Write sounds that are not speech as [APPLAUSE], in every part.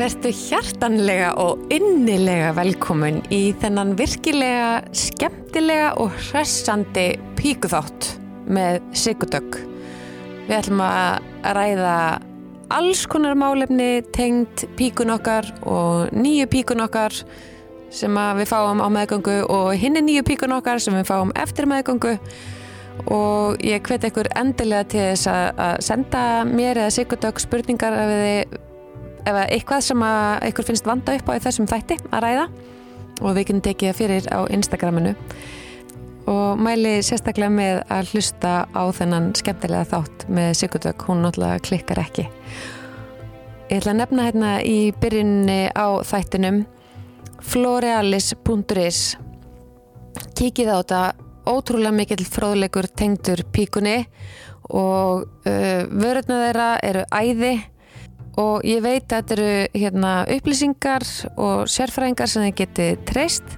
Vertu hjartanlega og innilega velkomin í þennan virkilega skemmtilega og hressandi píkuþátt með Sigurdögg. Við ætlum að ræða alls konar málefni tengt píkun okkar og nýju píkun okkar sem við fáum á meðgöngu og hinn er nýju píkun okkar sem við fáum eftir meðgöngu og ég hveti ykkur endilega til þess að senda mér eða Sigurdögg spurningar ef þið ef eitthvað sem ykkur finnst vanda upp á þessum þætti að ræða og við kunum tekið það fyrir á Instagraminu. Og mæli sérstaklega með að hlusta á þennan skemmtilega þátt með Sigurdök, hún náttúrulega klikkar ekki. Ég ætla að nefna hérna í byrjunni á þættinum florealis.is Kikið á þetta. Ótrúlega mikill fróðleikur tengdur píkunni og uh, vörðuna þeirra eru æði og ég veit að þetta eru hérna, upplýsingar og sérfræðingar sem þið geti treyst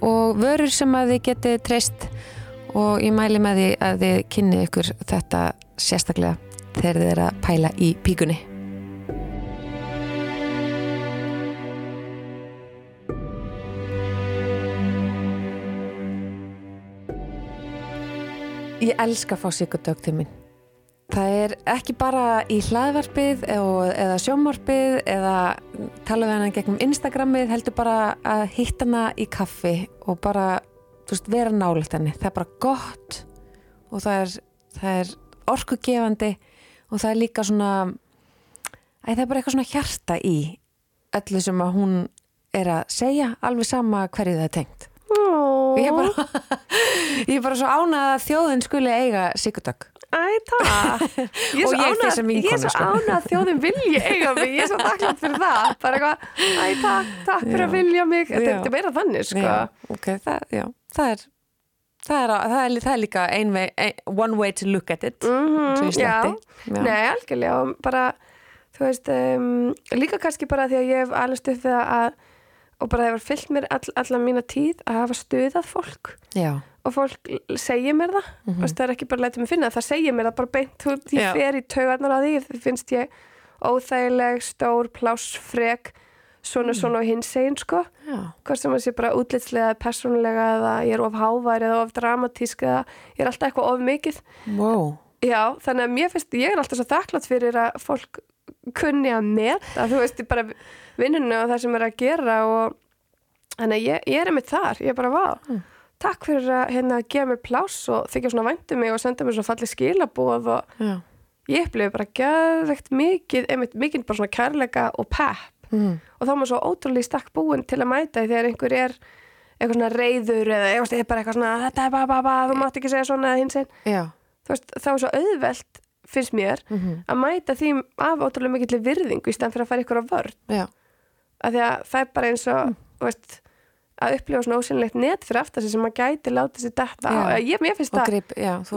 og vörur sem að þið geti treyst og ég mæli með því að þið kynni ykkur þetta sérstaklega þegar þið er að pæla í píkunni. Ég elska að fá sigurdög til minn. Það er ekki bara í hlaðvarpið eða sjómvarpið eða tala við hana gegnum Instagramið heldur bara að hitta hana í kaffi og bara veist, vera nálægt henni. Það er bara gott og það er, það er orkugefandi og það er líka svona æ, það er bara eitthvað svona hjarta í öllu sem að hún er að segja alveg sama hverju það er tengt. Ég er bara, [LAUGHS] ég er bara svo ánað að þjóðin skuli eiga sigurdag. [LAUGHS] Ég er svo sko. ánað að þjóðin vilji eiga mig. Ég er svo [LAUGHS] þakklátt fyrir það. Bara eitthvað, takk, takk fyrir að vilja mig. Þetta er meira þannig, sko. Já, ok, það, já, það er það er, það er, það er líka ein vei, ein, one way to look at it svo ég já. Já. Nei, algjörlega. Bara, þú veist, um, líka kannski bara því að ég hef alveg stuð við að og bara hefur fyllt mér all, allan mína tíð að hafa stuðað fólk já, og fólk segir mér það. Mm -hmm. það er ekki bara letið mig finna, það segir mér það bara beint. Út, ég fer í taugarnar á því það finnst ég óþægileg stór, plássfrek svona svona og hins segin sko. Já, hvað sem að sé bara útlitslega persónulega eða ég er of hávær eða of dramatísk eða ég er alltaf eitthvað of mikið. Wow já, þannig að mér finnst, ég er alltaf svo þakklátt fyrir að fólk kunni að meta, þú veist, ég bara vinnunni og það sem er að gera og þannig að ég, ég er einmitt þar, ég er bara vá. Mm. Takk fyrir að hérna gefa mér pláss og þykja svona væntu mig og senda mér svona fallið skilabóð og já, ég upplifi bara geðvegt mikið, einmitt mikið bara svona kærleika og pepp. Mm. og þá er maður svo ótrúlega í stakk búin til að mæta því þegar einhver er eitthvað svona reyður eða bara eitthvað svona þetta er bara, bara, þú mátt ekki segja svona hins einn þú veist, þá er svo auðvelt finnst mér mhm, að mæta því af ótrúlega mikill virðingu í stæðan fyrir að fara ykkur á vörn. Já, af því að það er bara eins og þú veist, að upplifa svona ósynlegt net fyrir aftar sig sem maður gæti látið sér detta á. Ég, mér finnst það,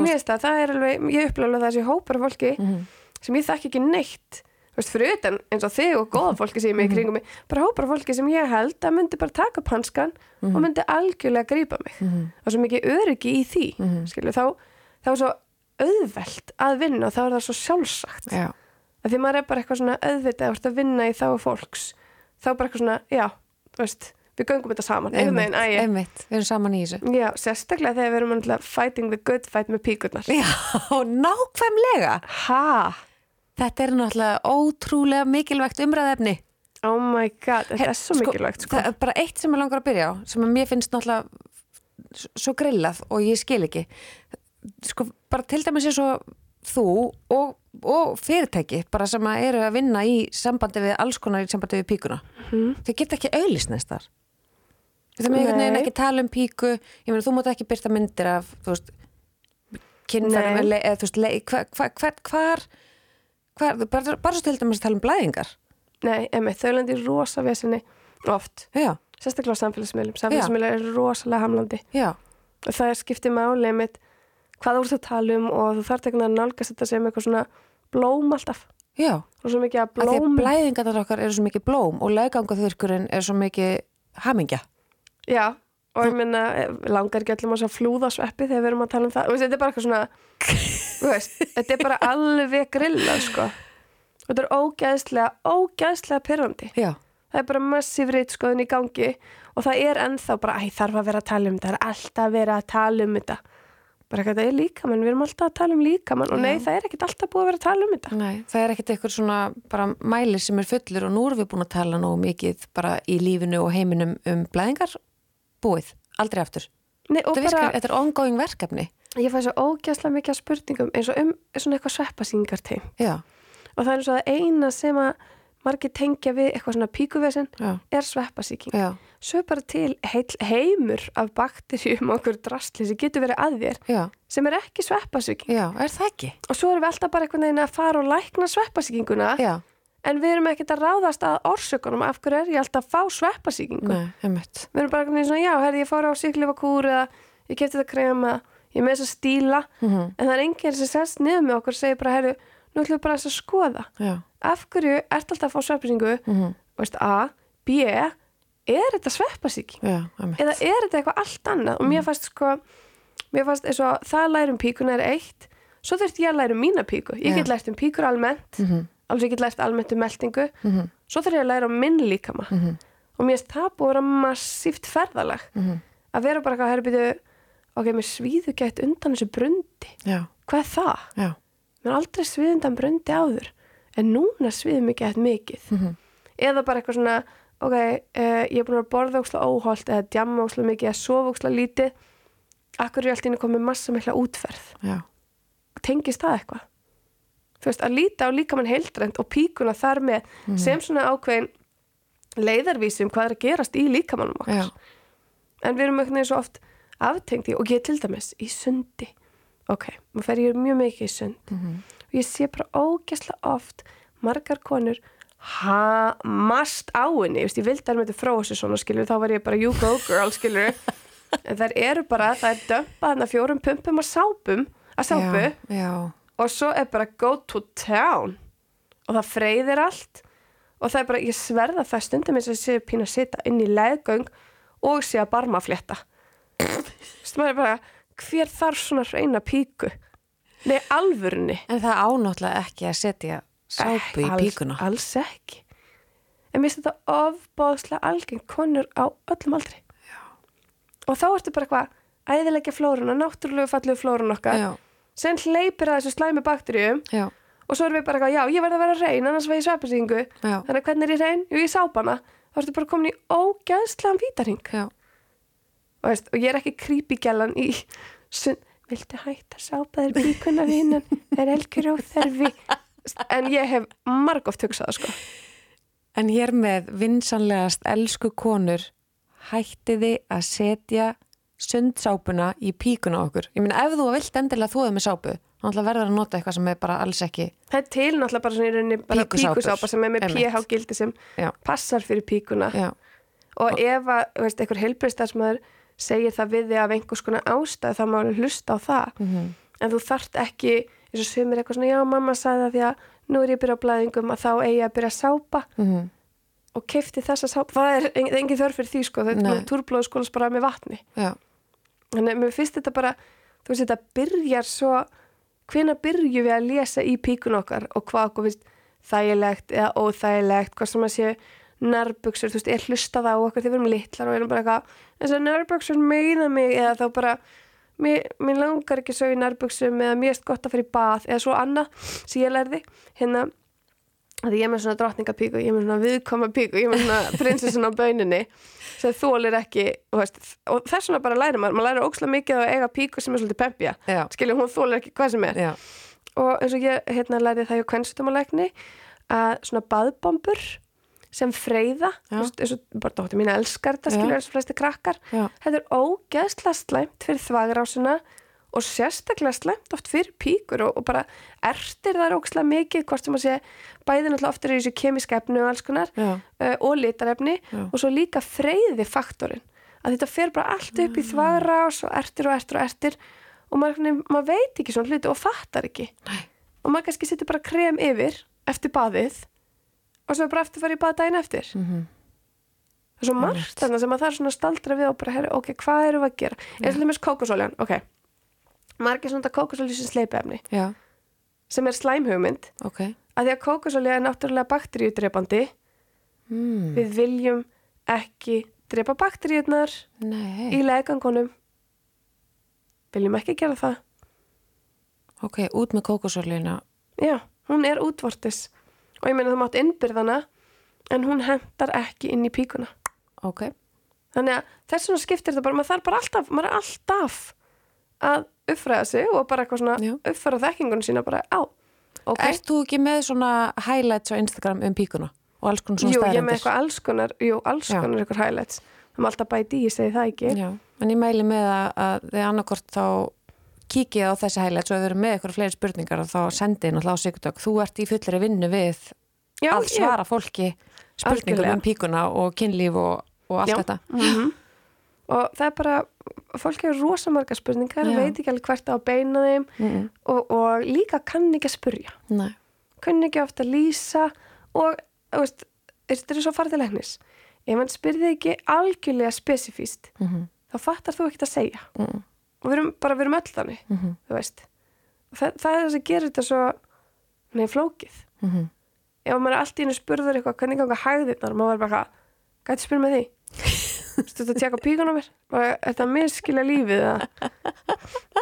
veist. það, það er alveg ég upplifa alveg þessi hópar af fólki mhm, sem ég þekki ekki neitt. Þú veist, fyrir utan eins og þig og góða fólki sem ég með í kringum mig, bara hópar af fólki sem ég held að myndi bara taka upp hanskan og myndi algjörlega grípa mig. Mhm, og svo mikið öryggi í því Mhm. skilju, þá, þá er svo auðvelt að vinna og þá er það svo sjálfsagt. Já, því maður er bara eitthvað svona auðvitað að vinna í þá fólks. Þá bara eitthvað svona, já, veist við göngum þetta saman, einmitt, æ, einmitt. Við erum saman í þessu. Já, sérstaklega þegar við erum alltaf fighting the good fight með píkurnar. Já, [LAUGHS] nákvæmlega. Ha, þetta er náttúrulega ótrúlega mikilvægt umræðefni oh my god þetta er svo mikilvægt, sko. það er bara eitt sem ég langar að byrja á sem mér finnst náttúrulega svo grillað og ég skil ekki. Sko bara til dæmis eins og þú og, og fyrirtæki bara sem eru að vinna í sambandi við alls konar í sambandi við píkuna. Mhm. þau geta ekki auðlist þau með einhvern veginn ekki tala um píku. Ég meina þú mátt ekki byrta myndir af þú veist kynfærum Nei. eða þú veist le, hva, hva, hva, hvar hvar, bara, bara svo til dæmis að tala um blæðingar. Nei, emmi, þau lendi rosa vesinni oft, já, sérstaklega á samfélagsmiðlum. Samfélagsmiðlum er rosalega hamlandi. Já, og það er skiptið máli einmitt hvað þú ert að tala um og þú þarf ekki að nálgast þetta sem eitthvað svona blóm alltaf. Já. Og svo mikið að að því að blóm. blæðingarnar okkar eru svo mikið blóm og löggangaþurkurinn er svo mikið hamingja. Já, og ég minna langar ekki öllum að flúða sveppi þegar við erum að tala um það. Og þetta er bara eitthvað svona veist, þetta er bara alveg grillað sko. Þetta er ógeðslega, ógeðslega pyrrandi já, það er bara massíf reytskoðun í gangi og það er ennþá bara, æ, þarf að vera að tala um þetta það er alltaf að vera að tala um þetta. Bara eitthvað, þetta er líkamann, við erum alltaf að tala um líkamann. Og nei, það er ekkert alltaf búið að vera að tala um þetta. Nei, það er ekkert eitthvað svona bara mæli sem er fullur og nú erum við búin að tala nógu mikið bara í lífinu og heiminum um blæðingar búið, aldrei aftur. nei, Þetta, bara, virkar, þetta er ongoing verkefni. ég fæ svo ógeðslega mikið af spurningum eins og um svona eitthvað sveppasýngarteim Já, og það er svo að eina sem að margir tengja við eitthvað svona píkuvesen já, er sveppasýking. Svo er bara til heil, heimur af bakterjum og okkur drastli sem getur verið að þér já, sem er ekki sveppasýking. Já, er það ekki? og svo erum við alltaf bara einhvern veginn að fara og lækna sveppasýkinguna Já, en við erum ekkert að ráðast að orsökunum af hverju er ég alltaf að fá sveppasýkingu. Nei, einmitt. við erum bara veginn svona, já, herri, ég fór á síklifa kúr eða ég kefti þetta krema ég með þess að stíla. Mm en það er enginn sem sest niður með okkur og segir bara, herri, nú ætlum við bara þess að skoða. Já, af hverju ert alltaf að fá sveppasýkingu? Mm veist, A, B er þetta einmitt. eða er þetta eitthvað allt annað? Og mér fannst sko mér fannst eins og það lærum píkuna er eitt svo þurfti ég að læra um mína píku. Ég get lært um píkur almennt. Mm -hmm. Alveg ég get lært almennt um meldingu Mm svo þurfti ég að læra um minn líkama. -hmm. og mér finnst það búið að vera massíft ferðalag. Mhm. að vera bara eitthvað herbyrðu ok, mér svíðu gætt undan þessu brundi. Já, hvað er það? já, mér aldrei svíð undan brundi áður. En núna svíðu mig gætt mikið. Mhm. eða bara eitthvað svona ok, uh, ég er búin að borða óksla óholt eða djamma óksla mikið eða sofa óksla lítið. Akkur er ég alltaf inn að koma með massa mikla útferð? Já, tengist það eitthvað þú veist, að líta á líkamann heildrænt og píkuna þar með Mhm. sem svona ákveðin leiðarvísi um hvað er að gerast í líkamannum okkar. Já, en við erum einhvern veginn svo oft aftengdi og ég til dæmis í sundi. Ok, maður fer ég mjög mikið í sund. Mhm. og ég sé bara ógesla oft margar konur hamast á henni. Ég, veist, ég vildi að hann myndi frá þessu svona skilur þá var ég bara you go girl skilur [LAUGHS] en þær eru bara, það er dömpað hann að fjórum pumpum að sápum að sápu. Já, já, og svo er bara go to town. Og það freyðir allt. Og það er bara, ég sverða það stundum eins og ég sé pína að sita inn í leðgöng og sé að barma Þú maður er bara, hver þarf svona hreina píku? Nei, alvörunni. En það ánáttúrulega ekki að setja sápu í alls, píkuna. alls ekki. En mér finnst þetta ofbóðslega algengt konur á öllum aldri. Já. og þá ertu bara eitthvað æðilegja flóruna, náttúrulegu fallegu flórun okkar. Já, sem hleypir að þessu slæmi bakteríum. Já, og svo erum við bara eitthvað, já, ég verð að vera reyn annars sveppasýningu, já, þannig að hvernig er ég reyn? Jú, ég sápana, þá ertu bara komin í ógæðslegan vítaring og, veist, og ég er ekki creepy-gælan í sund, viltu hætta að sápa þér bíkuna vinnan, er elgjur á þerfi en ég hef margóft hugsað það, sko. En hér með vinsanlegast elsku konur. Hættiði að setja sundsápuna í píkuna okkur. Ég meina ef þú vilt endilega þóðið með sápu, þá verður að nota eitthvað sem er bara alls ekki. það er til náttúrulega bara svona í rauninni píkusápa sem er með Einmitt. pH gildi sem Já. passar fyrir píkuna Já, og ef að, þú veist, einhver heilbriðstæðsmaður segir það við þig af einhvers konar ástæð þá má alveg hlusta á það Mhm. en þú þarft ekki, eins og sumir eitthvað svona já, mamma sagði það því að nú er ég að byrja á blæðingum að þá eigi að byrja að sápa mhm, og kefti þessa sápa, það er en- engin þörf fyrir því sko, þetta Nei. er túrblóðu skólas bara með vatni já, þannig að mér finnst þetta bara, þú veist þetta byrjar svo, hvena byrju við að lesa í píkun okkar og hvað okkur finnst þægilegt eða óþægilegt, hvað sem að sé nærbuksur, þú veist, er hlustað á okkur þegar við erum litlar og erum bara eitthvað þess að nærbuksur meina mig eða þá bara mér, mér langar ekki svo í nærbuksum eða mér erst gott að fara í bað eða svo annað sem ég lærði. Hérna að ég er með svona drottningapíku, ég er með svona viðkoma píku, ég er með svona [LAUGHS] prinsessun á bauninni sem þólir ekki og, veist, og þess vegna bara lærir maður, maður lærir ókslega mikið að eiga píku sem er svolítið pempja já, skiljum hún þólir ekki hvað sem er. Já, og eins og ég hérna lærði það hjá kvenstumalækni að svona baðbombur sem freyða veist, eins og bara dóttir mín elskar þetta skilur eins og flesti krakkar þetta er ógeðslega slæmt fyrir þvagrásina og sérstaklega slæmt oft fyrir píkur og, og bara ertir það ógeðslega mikið hvort sem að sé bæði náttúrulega oftur í þessu kemiska efni og alls konar uh, og litarefni Já. og svo líka freyði faktorinn að þetta fer bara allt upp í þvagrás og ertir og ertir og ertir og maður, maður veit ekki svona hluti og fattar ekki. Nei. og maður kannski setur bara krem yfir eftir baðið og svo bara eftir að fara í bað daginn eftir. Mhm, það er svo margt þarna sem að það er svona staldra við og bara, ok, hvað erum við að gera? Eins og þess kókosoljan, ok margir svona kókosolju sem sleipi efni já, sem er slæmhugmynd ok. Að því að kókosolja er náttúrulega bakteríudrepandi. Mm. við viljum ekki drepa bakteríunar í legangunum viljum ekki gera það. Ok, út með kókosolíuna. Já, hún er útvortis. Og ég meina þú mátt innbyrðana en hún hendar ekki inn í píkuna. Ok, þannig að þess vegna skiptir þetta bara maður þarf bara alltaf, maður er alltaf að uppfræða sig og bara eitthvað svona Já. uppfæra þekkingunum sína bara á ok, Ert þú ekki með svona highlights á Instagram um píkuna og alls konar svona jú, ég er með eitthvað alls konar jú, alls Já. konar eitthvað highlights það má alltaf bæti í, ég segi það ekki Já, en ég mæli með að, að þið annarkort þá kikið á þessi highlights og ef þið eru með eitthvað fleiri spurningar þá sendið náttúrulega á Sigurdök. Þú ert í fullri vinnu við Já, að svara fólki spurningum um píkuna og kynlíf og, og allt Já. þetta. Mhm. Og það er bara fólk hefur rosa margar spurningar Já. veit ekki alveg hvert á að beina þeim Mm og, og líka kann ekki að spurja. Nei, kann ekki ofta að lýsa og veist, þetta er svo læknis ef hann spyrði ekki algjörlega spesifíst mm þá fattar þú ekkert að segja. -hmm. og við erum bara, við erum öll þannig Mm þú veist. Og það, það er það sem gerir þetta svo nei, flókið. -hmm. ef maður er allt í einu spurður eitthvað hvernig ganga hægðirnar, maður er bara gæti spyr með því Stu þetta að tjekka píkan á mér? Er þetta að miskilja lífið það?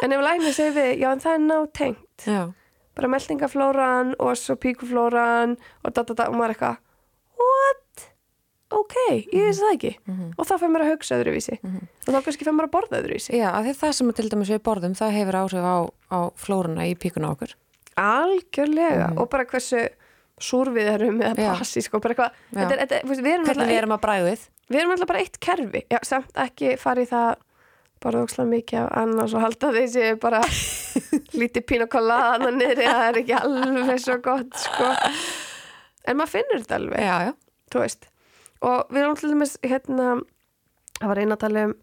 En ef læknir segir við, já en það er nátengt. Já, Bara meldingaflóran og svo píkuflóran og da da da og maður eitthvað, what? Ok, ég veist það ekki. Mhm. Og þá fyrir maður að hugsa öðruvísi. Og þá kannski fyrir maður að borða öðruvísi. Já af því það sem til dæmis við borðum það hefur áhrif á, á flóruna í píkuna á okkur. Algjörlega. Og bara hversu súr við erum eða passísk og bara eitthvað. Þetta er, þetta, við erum Hvernig við erum að bræðið. við erum alltaf bara eitt kerfi já, samt ekki fara í það bara ókslega mikið af annars og halda þessi bara [LAUGHS] lítið pín og kollaðana niðri það er ekki alveg svo gott sko. en maður finnur þetta alveg Já, já. og við erum alltaf með hérna það var eina að tala um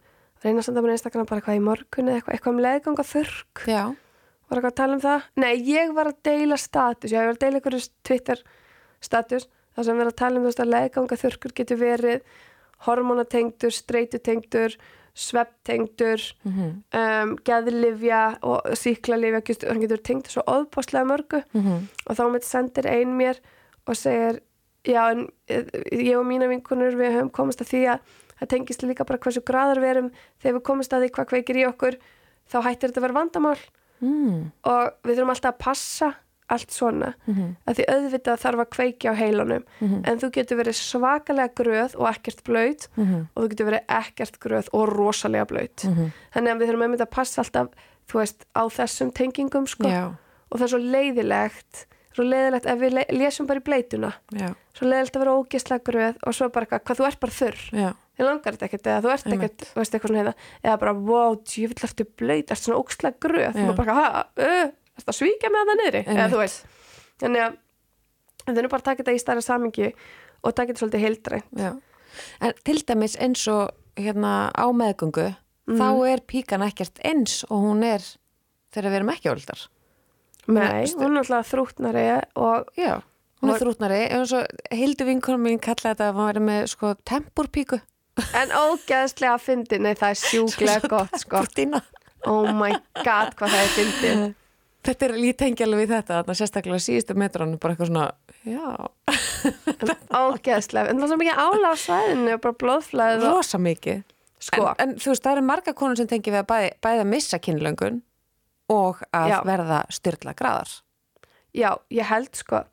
reyna að senda mér einstakana bara eitthvað í morgun eða eitthvað, eitthvað um leðganga þurrk Já, var eitthvað að tala um það? Nei, ég var að deila status. Já, ég var að deila einhverju Twitter status þar sem við erum að tala um þú veist að leðganga þurrkur getur verið hormonatengdur, streitutengdur svepptengdur mm um, geðlifja og síklarlifja, hann getur tengdur svo óðbáslega mörgu. -hmm. og þá mitt sendir ein mér og segir já en eh, ég og mína vinkunur við höfum komast að því að það tengist líka bara hversu graðar við erum þegar við komast að því hvað kveikir í okkur þá hættir þetta að vera vandamál mm. og við þurfum alltaf að passa allt svona Mhm. að því auðvitað þarf að kveikja á heilunum Mhm. en þú getur verið svakalega gröð og ekkert blöyt Mhm. og þú getur verið ekkert gröð og rosalega blöyt Mhm. þannig að við þurfum einmitt að passa alltaf þú veist, á þessum tengingum sko. Já, og það er svo leiðilegt svo leiðilegt ef við le lesum bara í bleituna já, svo leiðilegt að vera ógeslega gröð og svo bara eitthvað, hvað þú ert bara þurr já. Þið langar þetta ekkert eða þú ert ekkert þú veist eitthvað svona heiða eða bara, wow, djúvill ertu blöyt ertu svona ógeslega gröð Já. og bara, ha, uh, ertu að svíkja með það niðri eða þú veist þannig að við þurfum bara að taka þetta í stærra samingi og taka þetta svolítið heildræn Já. En til dæmis eins og hérna á meðgöngu þá er píkan ekkert eins og hún er þegar við erum ekki óldar. nei, Stu- hún er alltaf þrútnari og Já. Hún er þrútnari, eins og Hildu vinkonum mín kallaði þetta að hún væri með sko tempurpíku. En ógeðslega fyndi, nei það er sjúklega gott sko, oh my god hvað það er fyndi Þetta er lítengja alveg við þetta, þarna sérstaklega síðustu metrónu, bara eitthvað svona, já, ógeðslega, en það er svo mikið ála á svæðinu og bara blóðflæðið rosa mikið. sko, En, en þú veist, það eru marga konur sem tengi við að bæði, bæði að missa kynlöngun og að Já. verða styrla graðar. já, ég held sko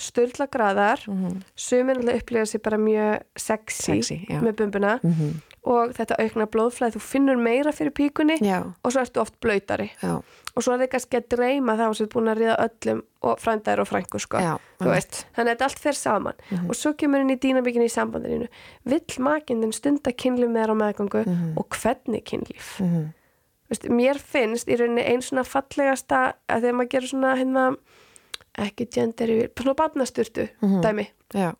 styrla graðar Mm -hmm. sumir alltaf upplifa sér bara mjög sexy, Sexy, með bumbuna. Mm og þetta aukna blóðflæð, þú finnur meira fyrir píkunni Já, og svo ertu oft blöytari já, og svo er þið kannski að dreyma þá sem er búin að ríða öllum og frændaðir og frængur sko. Já. þú þannig að þetta allt fer saman. Og svo kemur inn í dýnabíkinni í sambandinu. Vill makindin stunda kynlíf með þér á meðgangu Mhm. og hvernig Mm -hmm. veist, mér finnst í rauninni einn svona fallegasta að þegar maður gerur svona hérna ekki gender yfir, svona barnasturtu Mhm. dæmi, Já,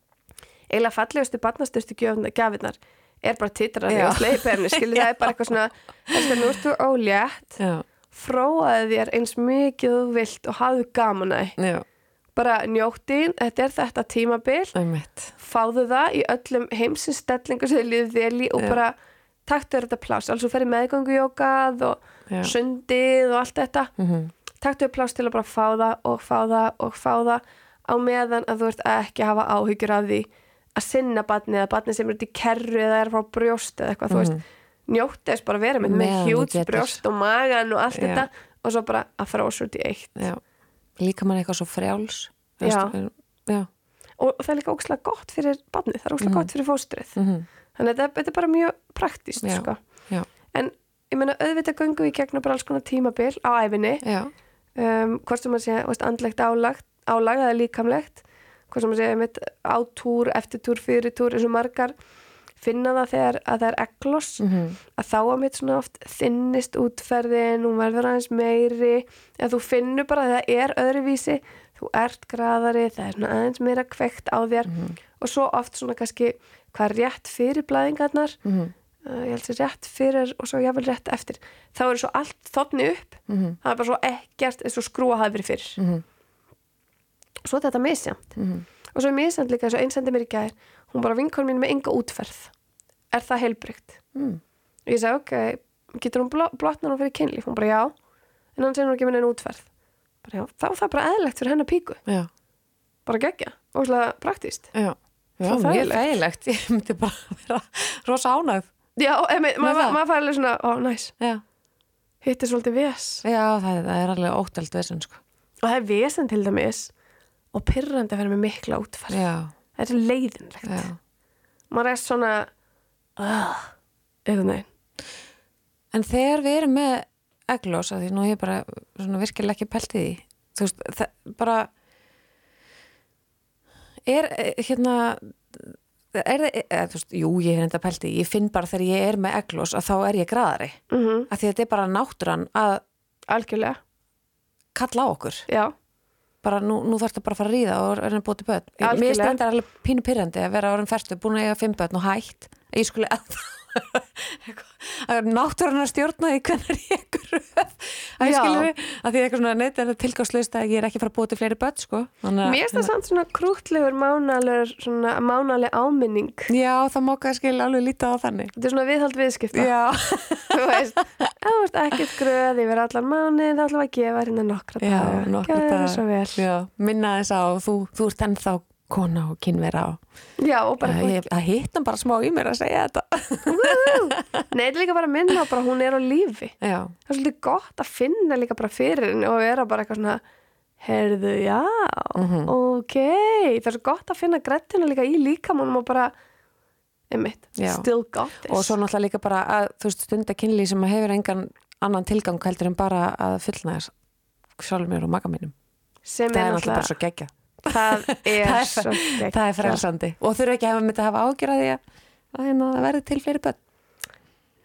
eiginlega fallegastu barnasturtu gafinnar er bara titrar Já. og sleiperni, skilur það er bara eitthvað svona [LAUGHS] þess að nú ertu ólétt já, fróaði þér eins mikið og þú vilt og hafðu gaman að því. já, bara njóttin, þetta er þetta tímabil einmitt. fáðu það í öllum heimsins stellingu sem þið líður vel í og Já. bara taktu þér þetta pláss, alls þú ferði meðgöngu jókað og Já. sundið og allt þetta Mm taktu upp pláss til að bara fá það og fá það og fá það á meðan að þú ert ekki að hafa áhyggjur af því að sinna batni eða batni sem er út í kerru eða er frá brjóst eða eitthvað, þú veist njótti þess bara að vera með, með getur. brjóst og magan og allt Já. þetta og svo bara að frósa út í eitt já. líka mann eitthvað svo frjáls Já. Og það er líka ógslag gott fyrir batni, það er ógslag gott fyrir fóstrið Mm þannig að þetta, er bara mjög praktíst Já. sko. En ég meina auðvitað göngum við í gegnum bara alls konar tímabil á æfinni um, hvort sem að sé veist, andlegt álagt, álag eða líkamlegt hvort sem að sé mitt á túr, eftir túr, fyrir túr eins og margar finna það þegar að það er egloss Mhm. að þá að mitt svona oft þinnist útferðin, hún verður aðeins meiri eða þú finnur bara að það er öðruvísi, þú ert graðari það er svona aðeins meira kveikt á þér Mhm. og svo oft svona kannski hvað rétt fyrir blæðingarnar Mhm. uh, ég held sér rétt fyrir og svo jáfnvel rétt eftir. Þá er svo allt þotni upp. Mhm. það er bara svo ekkert eins og skrúa hafi verið fyrir. Mhm. svo er þetta misjamt Mhm. og svo er misjamt líka, svo einsendi mér í gær. Hún bara vinkon mín með enga útferð. Er það heilbrygt? Mm. og ég segi ok, getur hún blo- blotnar hún fyrir kynlíf? hún bara já, en hann segir hún ekki með neina útferð. Bara, já, þá er það bara eðlegt fyrir hennar píku. Já, bara gegja, óslega praktíst já. Já, mjög þægilegt, [LAUGHS] ég myndi bara [LAUGHS] vera rosa ánægð. Já, maður það? ma fær alveg svona, ó, næs. Já, hitt er svolítið ves já það, það er alveg óttald vesen, sko. og það er vesen til dæmis og pyrrandi að vera með mikla Já, það er leiðinlegt. Já. maður er svona uh, einhvern veginn. En þegar við erum með eglós, að því nú ég bara svona virkilega ekki pælt í þú veist, það bara er, eh, hérna, er þú veist, jú, ég pælt í, því, ég finn bara þegar ég er með eglós að þá er ég graðari, mm að því þetta er bara náttúran að algjörlega, kalla á okkur. já bara nú, nú þarfst að bara fara að ríða og reyna að búa til börn. Mér Algjörlega. stendur alveg pínu pyrrandi að vera árum ferstu, búin að eiga fimm börn og hætt. að Ég skulle [LAUGHS] að náttúrunar stjórna því hvernig ég gröð. Það Já. skilur við, að því eitthvað svona neitt er það tilgáðslaust að ég er ekki fara að búa til fleiri börn, sko. Að- Mér finnst það samt svona krútlegur mánaleg, svona mánaleg áminning. Já, það má kannski alveg lítið á þannig. Þetta er svona viðhald viðskipta. Já, [LAUGHS] Þú veist, þú veist ekkert gröð yfir allan mánuð, þá ætlum við að gefa hérna nokkra já, daga. nokkra. Já, minna þess á, þú, þú ert ennþá kona og kynvera og Já, og bara, að, ég, að hitta bara smá í mér að segja þetta. [LAUGHS] nei, þetta er líka bara að minna bara hún er á lífi. Já, Það er svolítið gott að finna líka bara fyrir henni og vera bara eitthvað svona, heyrðu, já, Mhm. ok. Það er svo gott að finna grettina líka í líkamannum og bara, einmitt, Já. still got this. og svo náttúrulega líka bara að þú veist stunda kynlí sem hefur engan annan tilgang heldur en bara að fullna þess sjálfur mér og maga mínum Sem það er náttúrulega bara svo geggja Það [LAUGHS] er Það er- það er frelsandi. Og þurfa ekki að myndi að hafa ágjör að að, að hérna, það verði til fleiri börn.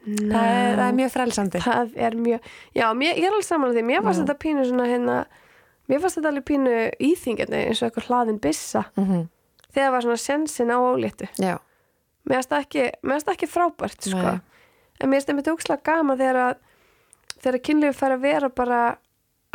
Það er, það er mjög frelsandi. Það er mjög, já, mér, ég er alveg saman að því, mér fannst þetta pínu svona hérna, mér fannst þetta alveg pínu íþingjandi eins og eitthvað hlaðin byssa. Mm þegar var svona sensin á óléttu. já, Mér fannst það ekki, það ekki frábært, sko. En mér finnst það með úkslega gaman þegar að, þegar kynlífi fær að vera bara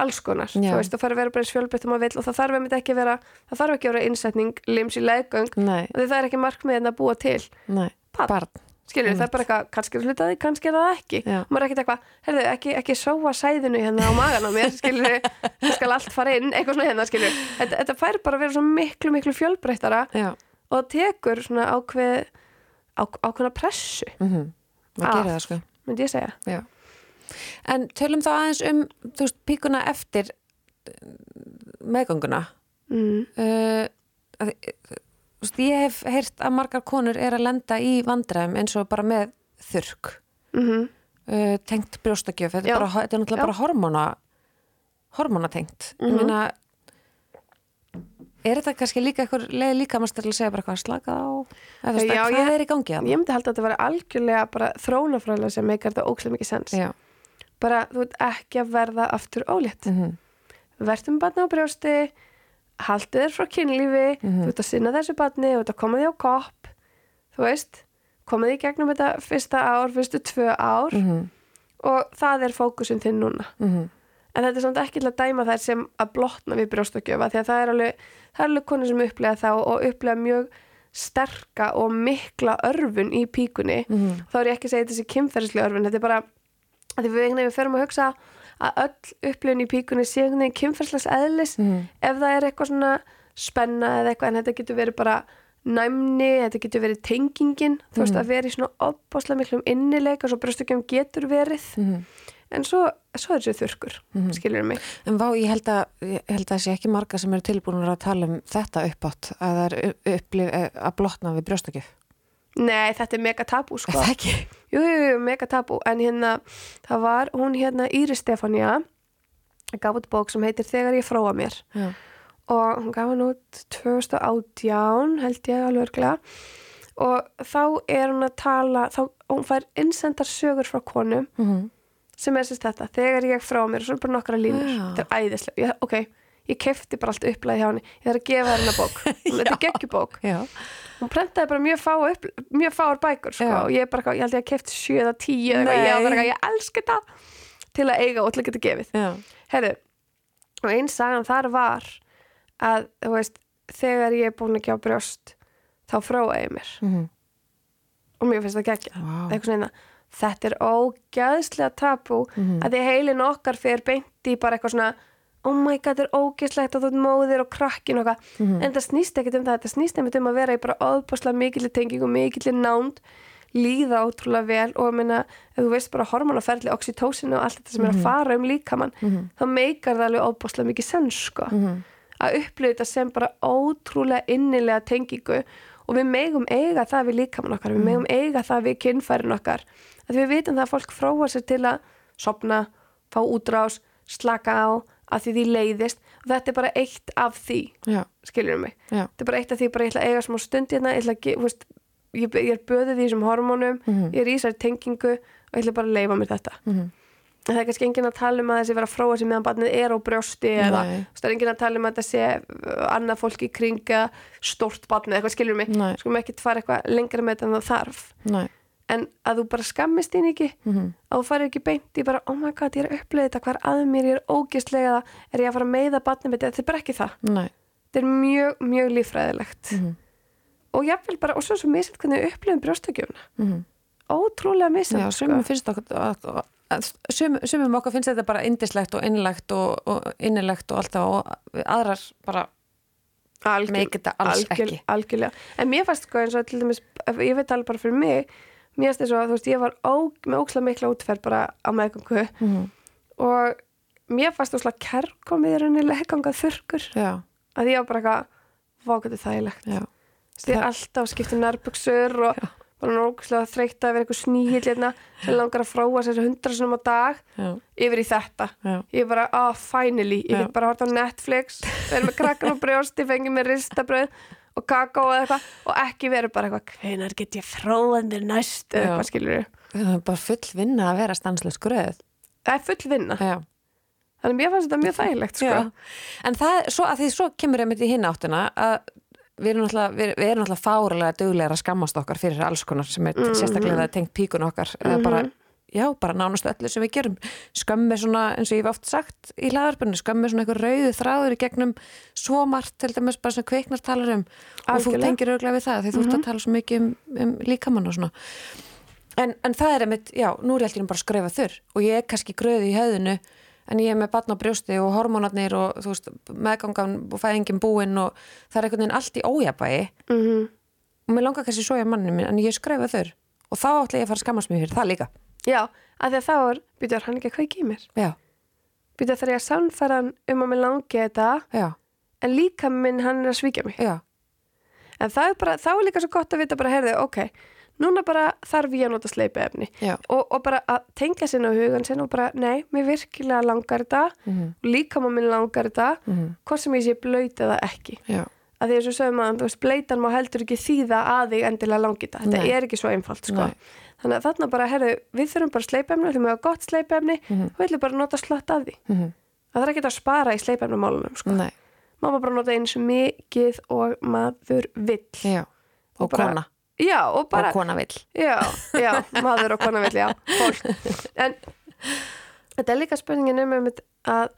alls konar, Já. þú veist, það fær að vera bara eins fjölbreytt og maður vill og það þarf einmitt ekki að vera, það þarf ekki að vera innsetning, lims í leggöng, því það er ekki markmiðin að búa til. nei Barn. barn, Skilur, það er bara eitthvað, kannski er hlutaði, kannski er það ekki. Já. Maður er ekkert eitthvað, herðu, ekki, ekki sóa sæðinu hérna á magan á mér, skilur, það skal allt fara inn, eitthvað svona hérna, skilur. Þetta, þetta fær bara að vera svo miklu, miklu fjölbreyttara og það tekur svona ákveð, á, en tölum þá aðeins um þú veist, píkuna eftir eh, meðgönguna Mm. uh, að, þú veist, ég hef heyrt að margar konur er að lenda í vandræðum eins og bara með þurrk Mm uh, tengt brjóstakjöf þetta er, bara, þetta er náttúrulega Já. bara hormóna hormónatengt Mhm. ég meina er þetta kannski líka eitthvað leið líka maður til að segja bara hvað slaka á eða Já, hvað ég- er í gangi að Ég myndi halda að þetta var algjörlega bara þrónafræðilega sem meikar þetta ókslega mikið sens. já, Bara, þú veit ekki að verða aftur ólétt. mm Vertum barni á brjósti, haldu þér frá kynlífi, Mhm. þú ert að sinna þessu barni, þú ert að koma því á kopp, þú veist, koma því gegnum þetta fyrsta ár, fyrstu tvö ár -hmm. og það er fókusin þinn núna. En þetta er samt ekki til að dæma þær sem að blotna við brjóstakjöfa því að það er alveg, alveg konur sem upplega þá og upplega mjög sterka og mikla örfun í píkunni. Mhm. Þá er ég ekki að segja þessi kynferðislega örfun, þetta er bara því við einhvern veginn förum að hugsa að öll upplifun í píkunni sé einhvern veginn kynferðslegs eðlis Mhm. ef það er eitthvað svona spenna eða eitthvað en þetta getur verið bara næmni, þetta getur verið tengingin þú veist Mhm. að vera í svona opbáslega miklum innileik og svo brjóstökjum getur verið Mhm. en svo, svo er þessi þurrkur mm skilur mig En vá, ég held að, ég held að það sé ekki marga sem eru tilbúinur að tala um þetta uppátt að það er upplif að blotna við brjóstakjöf. Nei, þetta er mega tabú sko. það ekki? Jú, jú, jú, mega tabú. En hérna, það var hún hérna Íris Stefania gaf út bók sem heitir Þegar ég fróa mér. Já. og hún gaf hann út 2018 held ég alveg örglega og þá er hún að tala þá, hún fær innsendar sögur frá konum Mm sem er sérst þetta, þegar ég frá mér og svo er bara nokkra línur, Já. þetta er æðislega ég, ok, ég kefti bara allt upplæði hjá henni. Ég þarf að gefa henni bók, [LAUGHS] þetta er geggjubók Já. Hún prentaði bara mjög fá upp, mjög fáar bækur sko, og ég, bara, ég held ég að kefti 7 eða 10 eða eitthvað, ég, var bara, ég elska þetta. Til að eiga og til að geta gefið. Já. Herru, og einn sagan þar var að, þú veist, þegar ég er búin að gefa brjóst þá fróa ég mér. Mm og mér finnst það geggja Vá. eitthvað svona, þetta er ógæðslega tabú Mhm. að því heilin okkar fer beint í bara eitthvað svona oh my god, þetta er ógæðslegt og þú ert móðir og krakkin og eitthvað, Mhm. en það snýst ekkert um það þetta snýst einmitt um að vera í bara óbúslega mikillir tenging og mikillir nánd líða ótrúlega vel og ég meina, ef þú veist bara hormonaferli, oxytocin og allt þetta sem er að fara um líkamann Mhm. þá meikar það alveg óbúslega mikið sens sko Mhm. að upplifa þetta sem bara ótrúlega innilega tengingu og við megum eiga það við líkamann okkar, við megum eiga það við kynfærin okkar að við vitum það að fólk fróa sér til að sopna, fá útrás slaka á, að því því leiðist og þetta er bara eitt af því Já. skilur mig, Já. þetta er bara eitt af því bara ég ætla að eiga smá stund hérna, ég ég, ég er böðið í þessum hormónum Mhm. ég er í þessari tengingu og ég ætla bara að leifa mér þetta Mhm. En það er kannski enginn að tala um að þessi vera fróa sig meðan barnið er á brjósti eða Nei. það er enginn að tala um að þetta sé uh, annað fólk í kringa stórt barnið, eitthvað skilur mig Nei. skulum ekki fara eitthvað lengra með þetta en það þarf Nei. En að þú bara skammist þín ekki Mhm. að þú farir ekki beint í bara oh my god, ég er að upplega þetta, hvað er að mér, ég er ógistlega er ég að fara að meiða mitt, þetta er bara ekki það Nei. þetta er mjög, mjög líffræðilegt Mhm. og jáfnvel bara, og svo er svo misið hvernig við upplifum brjóstökjumna Mhm. ótrúlega misið Já, sumum finnst okkur sumum okkar finnst þetta bara indislegt og innlegt og, og innilegt og allt það og aðrar bara make þetta alls algjör, ekki algjörlega, en mér fannst sko eins og til dæmis, ég veit alveg bara fyrir mig mér fannst þess að þú veist, ég var ó, með ókslega mikla útferð bara á meðgöngu. Mhm. og mér fannst óslega kærkomið í rauninni leggangað þurrkur. Já, að ég var bara eitthvað vákvæði þægilegt. Já, Það- alltaf skipti nærbuksur og bara ókslega þreytt að vera eitthvað sníhill hérna. Sem langar að fróa sér hundra sinum á dag já, yfir í þetta. Já. ég bara, ah, finally, ég Já. get bara hort á Netflix verið með krakkan og brjósti, fengið með ristabröð og kakó eða eitthvað og ekki verið bara eitthvað, hvenar get ég fróðan þér næst eða eitthvað skilur Það er bara full vinna að vera stanslös gröð. Það er full vinna, Já, þannig að mér fannst þetta mjög þægilegt sko. En það, svo að því svo kemur einmitt í hinn áttina að við erum náttúrulega, fárulega duglegar að skammast okkar fyrir alls konar sem er Mhm. sérstaklega tengt píkun okkar eða bara, já, bara nánast öllu sem við gerum. Skömmi svona, eins og ég hef oft sagt í hlaðarpunni, skömmi svona einhver rauðu þráður í gegnum svo margt til dæmis bara sem kveiknar talar um. Og þú Algjörlega. tengir auðvitað við það því þú ert að tala svo mikið um, um líkamann og svona. En, en það er einmitt, já, nú er ég alltaf bara að skrefa þurr. Og ég er kannski gröði í höðinu en ég er með batn á brjósti og hormónarnir og þú veist, meðgangan og fæðingin búinn og það er einhvern veginn allt í ójabæi mm og mér langar kannski svo ég manni minn en ég skrefa þurr. Og þá ætla ég að fara að skammast mér fyrir það líka já, að því að þá er býtur hann ekki að kveiki í mér? Já, býtur þegar ég að sannfæra hann um að mér langi þetta já, en líka minn hann er að svíkja mig. Já, en það er bara, þá er líka svo gott að vita bara, heyrðu, ok, núna bara þarf ég að nota sleipi efni já. Og, og bara að tengja sinna á hugan sinna og bara, nei, mér virkilega langar þetta. Mm og líka minn langar þetta -hmm. hvort sem ég sé blöyt eða ekki. Já, að því eins og sögum að þú veist, blöytan má heldur ekki þýða að þig endilega langi þetta. Þetta Nei. er ekki svo einfalt, sko. Nei. Þannig að þarna bara, herru, við þurfum bara sleipefni við hafa gott sleipefni Mhm. og við ætlum bara nota slott af því mm það er ekki að spara í sleipefnumálunum, sko má bara nota eins mikið og maður vill já og, bara- kona, já, og bara, og kona vill Já, já, maður og kona vill, já, fólk. [LAUGHS] En þetta er líka spurningin um að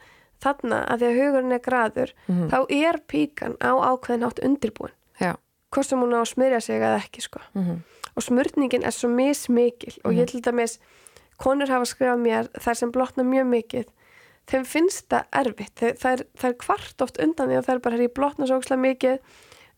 þarna, að því að hugurinn er graður, Mhm. þá er píkan á ákveðin átt undirbúin. já, Hvort sem hún á að smyrja sig eða ekki, sko. Mm Og smurningin er svo mismikil. Og ég til dæmis, konur hafa skrifað mér þær sem blotna mjög mikið, þeim finnst það erfitt. Það, það, er, það er kvart oft undan því að það er bara hér í blotna svo ókslega mikið.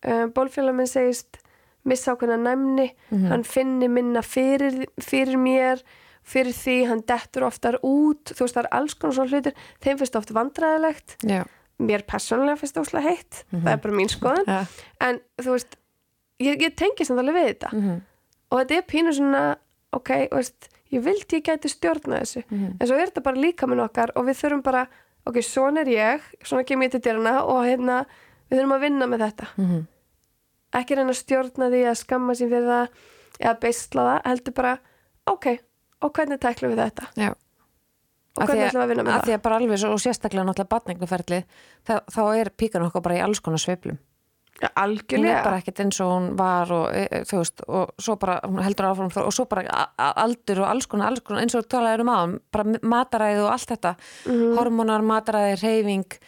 Um, bólfélag minn segist missa ákveðna næmni. Mhm. hann finni minna fyrir, fyrir mér fyrir því, hann dettur oftar út. Þú veist það er alls konar svona hlutir. Þeim finnst það oft vandræðilegt Já. mér persónulega finnst það óslega heitt. Mhm. það er bara mín skoðan Ja. en þú veist, ég, ég tengi samt alveg við þetta. Mhm. Og þetta er pínu svona ok, veist, ég vildi ég gæti stjórna þessu Mhm. en svo er þetta bara líka minn okkar og við þurfum bara, ok, svona er ég svona kem ég til dyrana og hérna við þurfum að vinna með þetta Mhm. ekki reyna að stjórna því að skamma sín fyrir það eða beisla það, heldur bara ok, og hvernig tæklum við þetta Já. og því hvernig ætlum við að vinna með Af það því að bara alveg og sérstaklega náttúrulega batningnuferli, þá er píkan okkar bara í alls konar sveiflum. ja, Hún er algjörlega bara ekkert eins og hún var og e, e, þú veist, og svo bara, hún heldur áfram og svo bara aldur og alls konar, alls konar eins og talaði um aðan, bara mataræði og allt þetta, Mhm. hormonar, mataræði, reyfing,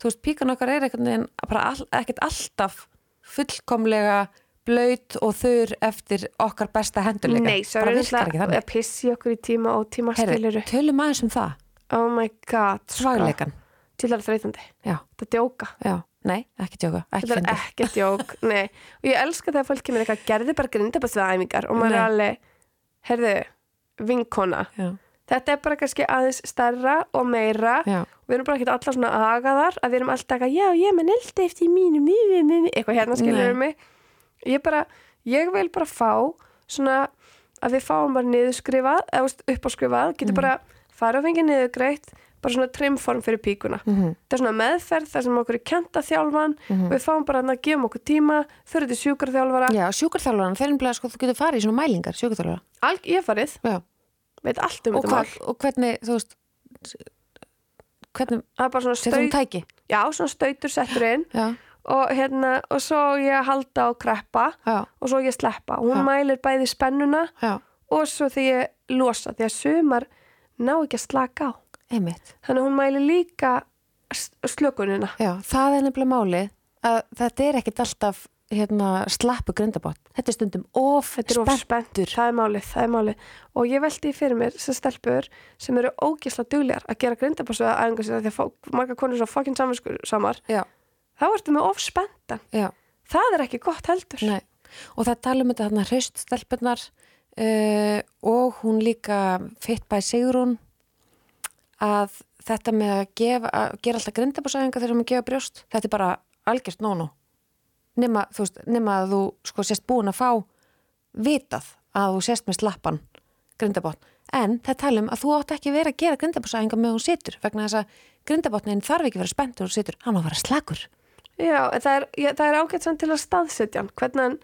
þú veist, píkan okkar er einhvern veginn bara all, ekkert alltaf fullkomlega blöyt og þurr eftir okkar besta hendurleika. Nei, svo er þetta að pissi okkur í tíma og tíma Herri, skiluru tölum aðeins um það, oh my god, svagleikan. til það er þreytandi Já, þetta djóka já, nei, ekki ekki þetta er ekki djók, [LAUGHS] nei. Og ég elska þegar fólk kemur eitthvað, gerði bara grindabæstuða æfingar og maður er alveg heyrðu, vinkona. Já, þetta er bara kannski aðeins stærra og meira. Já, og við erum bara ekki allar svona agaðar að við erum alltaf eitthvað, já, ég með neldi eftir mínu, mínu, mínu, eitthvað hérna skilur við mig. Ég bara, ég vil bara fá svona að við fáum bara niðurskrifað, eða uppáskrifað getur bara fara og fengið niðurgreitt bara svona trimform fyrir píkuna. Mhm, þetta er svona meðferð þar sem okkur er kent að þjálfan og við fáum bara að gefa okkur tíma fyrir til sjúkarþjálfara já, sjúkarþjálfarinn, þeir bara, sko, þú getur farið í svona mælingar, sjúkarþjálfara. Ég hef farið, Já, veit allt um og, þetta mál. og hvernig, þú veist, hvernig, er hún staut, tæki? já, svona stautur settur inn. Já, og hérna, og svo ég halda og kreppa. Já, og svo ég sleppa. Og hún Já. mælir bæði spennuna já, og svo því ég losa. Því að sumar ná ekki að slaka á einmitt. þannig að hún mælir líka slökunina. Já, það er nefnilega málið að þetta er ekkit alltaf hérna, slappu grindabott. Þetta er stundum of þetta er of spennt, það er málið, það er málið. Og ég veldi fyrir mér sem stelpur sem eru ógisla duglegar að gera grindabossu að æfinga sér því að margar konur svo fokkin samar Já, þá ertu með of spenntan. Já, það er ekki gott heldur. Nei. Og það tala um þetta hérna hraust stelpunar uh, og hún líka fitt bæ Sigrún að þetta með að, gefa, að gera alltaf grindabossæðinga þegar maður gefa brjóst, þetta er bara algjörst nónu. Nema, nema að þú sko sést búin að fá vitað að þú sést með slappan grindabotn. En það tala um að þú átt ekki verið að gera grindabossæðinga með hún situr vegna þess að grindabotnin þarf ekki að vera spenntur og situr, hann á að vera slagur. Já, það er, ég, það er ágætt samt til að staðsetja hann hvernig hann,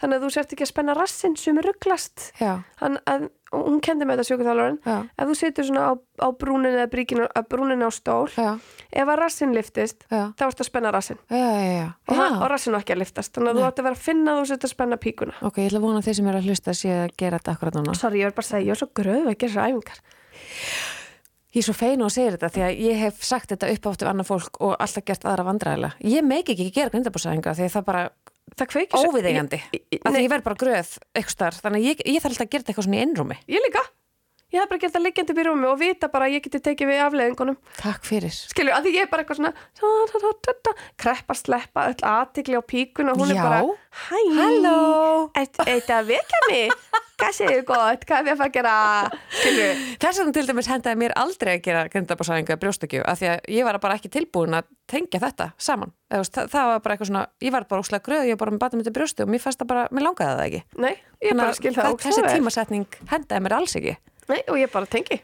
þannig að þú sért ekki að spenna rassinn sem er rugglast hann, að, og hún kendi með þetta já, ef þú situr svona á, á brúnin eða bríkinu, að brúnin á stól já, ef að rassin liftist, já, þá ertu að spenna rassin já, og, og rassin á ekki að liftast þannig að þú Nei. ætti að vera að finna þú sért að spenna píkuna. Ok, ég ætla að vona þeir sem eru að hlusta sé að gera þetta akkurat núna. Sorry, ég var bara að segja, ég er svo gröð að gera þessar æfingar. Ég er svo feinu að segja þetta því að ég hef sagt þetta upp áttu annað fólk og alltaf gert aðra vandræðilega. Ég meik ekki að gera grindabúsæðinga því að það er bara Það kveikir óviðeigandi. Af því ég verð bara gröð eitthvað starf. Þannig að ég, ég þarf alltaf að gera þetta eitthvað svona í innrúmi. ég líka Ég hef bara gert það liggjandi upp í rúmi og vita bara að ég geti tekið við afleðingunum Takk fyrir. skilju, að því ég er bara eitthvað svona ta, kreppa, sleppa, öll aðtikli á píkuna og hún Já. er bara, hæ Halló! Eitt að vekja mig hvað segir gott, hvað er við að fara að gera skilju, Þess vegna til dæmis hendaði mér aldrei að gera grindabúsæðinga brjóstökju af því að ég var bara ekki tilbúin að tengja þetta saman. Það, það var bara eitthvað svona, ég var bara óslega gröð, ég var bara með batum þetta brjóstu og mér fannst það bara, mér langaði það ekki. nei, ég bara skil það þessi tímasetning hendaði mér alls ekki. Nei, og ég bara tengi.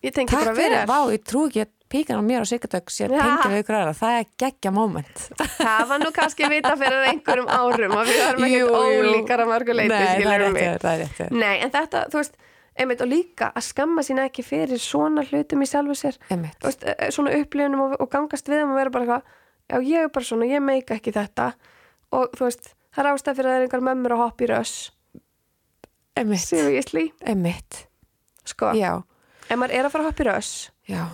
Ég tengi Takk bara fyrir, við vá, þér ég trú ekki að píkan á mér og Sigurdögg sé að tengja við ykkur aðra, það er geggja moment. það var nú kannski vita fyrir einhverjum árum að við varum ekkert ólíkar að mörgu leiti Nei, það skilur rétt, mig. hjá þér, það er rétt. hjá þér. nei, en þetta, þú veist, einmitt og líka að skamma sín ekki fyrir svona hlutum í sjálfu sér. Einmitt. Þú veist, eh, svona upplifunum og, og gangast við þeim og vera bara eitthvað, já ég er bara svona, ég meika ekki þetta. Og þú veist, það er ástæð fyrir að það er einhver mömmur að hoppa í röss. Einmitt, sko. Já, ef maður er að fara að hoppa í röss já,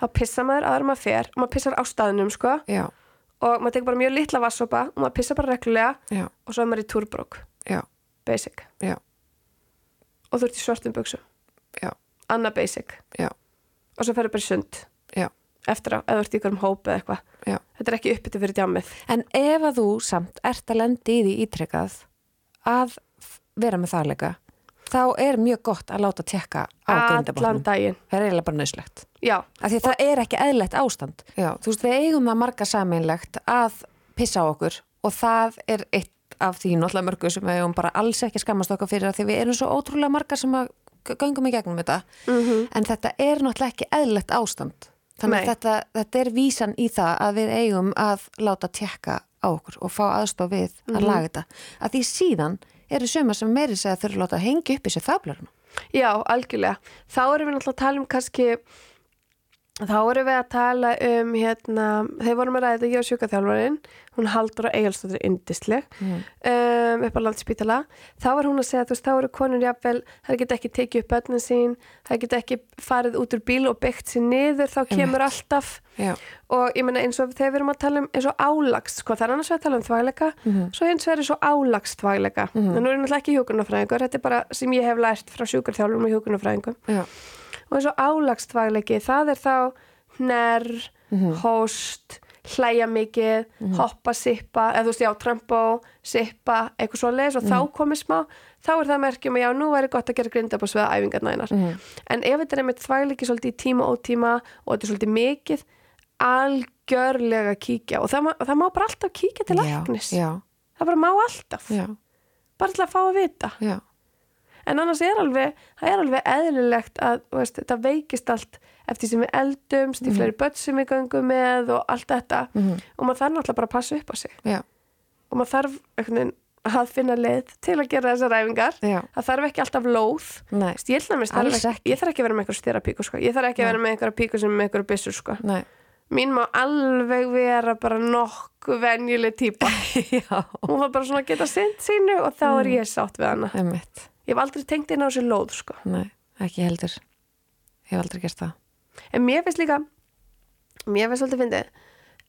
þá pissa maður aðra maður fer og maður pissar á staðnum sko. Já, og maður tekur bara mjög litla vassopa og maður pissar bara reglulega já, og svo er maður í túrbrók, já, basic. Já, og þú ert í svörtum buksum, já, annað basic. Já, og svo ferður bara í sund. Já, eftir á, eða þú ert í ykkur um hóp eða eitthvað. Já. þetta er ekki uppbyttu fyrir djammið. En ef að þú samt ert að lendi í því ítrekkað að f- vera með þarleika þá er mjög gott að láta tekka á allan grindabotnum. daginn Það er eiginlega bara nöðslegt. já, Af því að það er ekki eðlilegt ástand. Já, þú veist, við eigum það marga sameinlegt að pissa á okkur og það er eitt af því náttúrulega mörgu sem við eigum bara alls ekki skammast okkar fyrir því við erum svo ótrúlega marga sem að g- göngum í gegnum þetta. Mhm. En þetta er náttúrulega ekki eðlilegt ástand. Þannig að þetta, þetta er vísan í það að við eigum að láta tekka á okkur og fá aðstof við að laga þetta. Að því síðan eru suma sem meiri segja að þurfa að láta hengja upp í sér þablarinn. já, algjörlega þá erum við náttúrulega að tala um kannski þá erum við að tala um hérna, þeir vorum að ræða ég og sjúkaþjálfarinn, hún haldur á Egilstóttir indisleg Mm. um, upp á landspítala, þá var hún að segja þú veist, þá eru konur jafnvel, það geta ekki tekið upp börnin sín, það geta ekki farið út úr bíl og byggt sér niður þá kemur alltaf Já. og ég meina eins og þegar við erum að tala um eins og álags, sko það er annars að tala um þvægleika Mhm. svo eins vegar eins og álags þvægleika Mhm. en nú er náttúrulega ekki hjókunarfræðingur, þetta er bara sem ég hef lært frá sjúkarþjálfurum og hjókunarfræðingum. Og eins og álagsþvægleiki það er þá hnerr, Mhm. hóst hlæja mikið, hoppa, sippa eða þú veist, já, trampó, sippa eitthvað svo leiðis og þá komið smá þá er það merkjum að já, nú væri gott að gera grindabásveða æfingarna einar Mhm. en ef þetta er einmitt þvægleiki svolítið í tíma og tíma og þetta er svolítið mikið algjörlega kíkja og það má, það má bara alltaf kíkja til læknis það bara má alltaf, Já. bara til að fá að vita Já. En annars er alveg það er alveg eðlilegt að veist, þetta veikist allt eftir sem við eldumst í fleiri börn sem við göngum með og allt þetta Mhm. og maður þarf náttúrulega bara að passa upp á sig Já. og maður þarf veginn að finna leið til að gera þessar æfingar Já. það þarf ekki alltaf lóð veist, ég, þarf ekki. ég þarf ekki að vera með einhver styrra píku sko. ég þarf ekki að Nei. vera með einhverja píku sem er með einhverja byssur sko. Mín má alveg vera bara nokkuð venjuleg típa [LAUGHS] Já. hún var bara svona að geta sint sínu og þá er ég sátt við hana Einmitt. Ég hef aldrei tengt inn á þessi lóð sko. Nei, ekki heldur. Ég hef aldrei gert það. en mér finnst líka mér finnst svolítið fyndið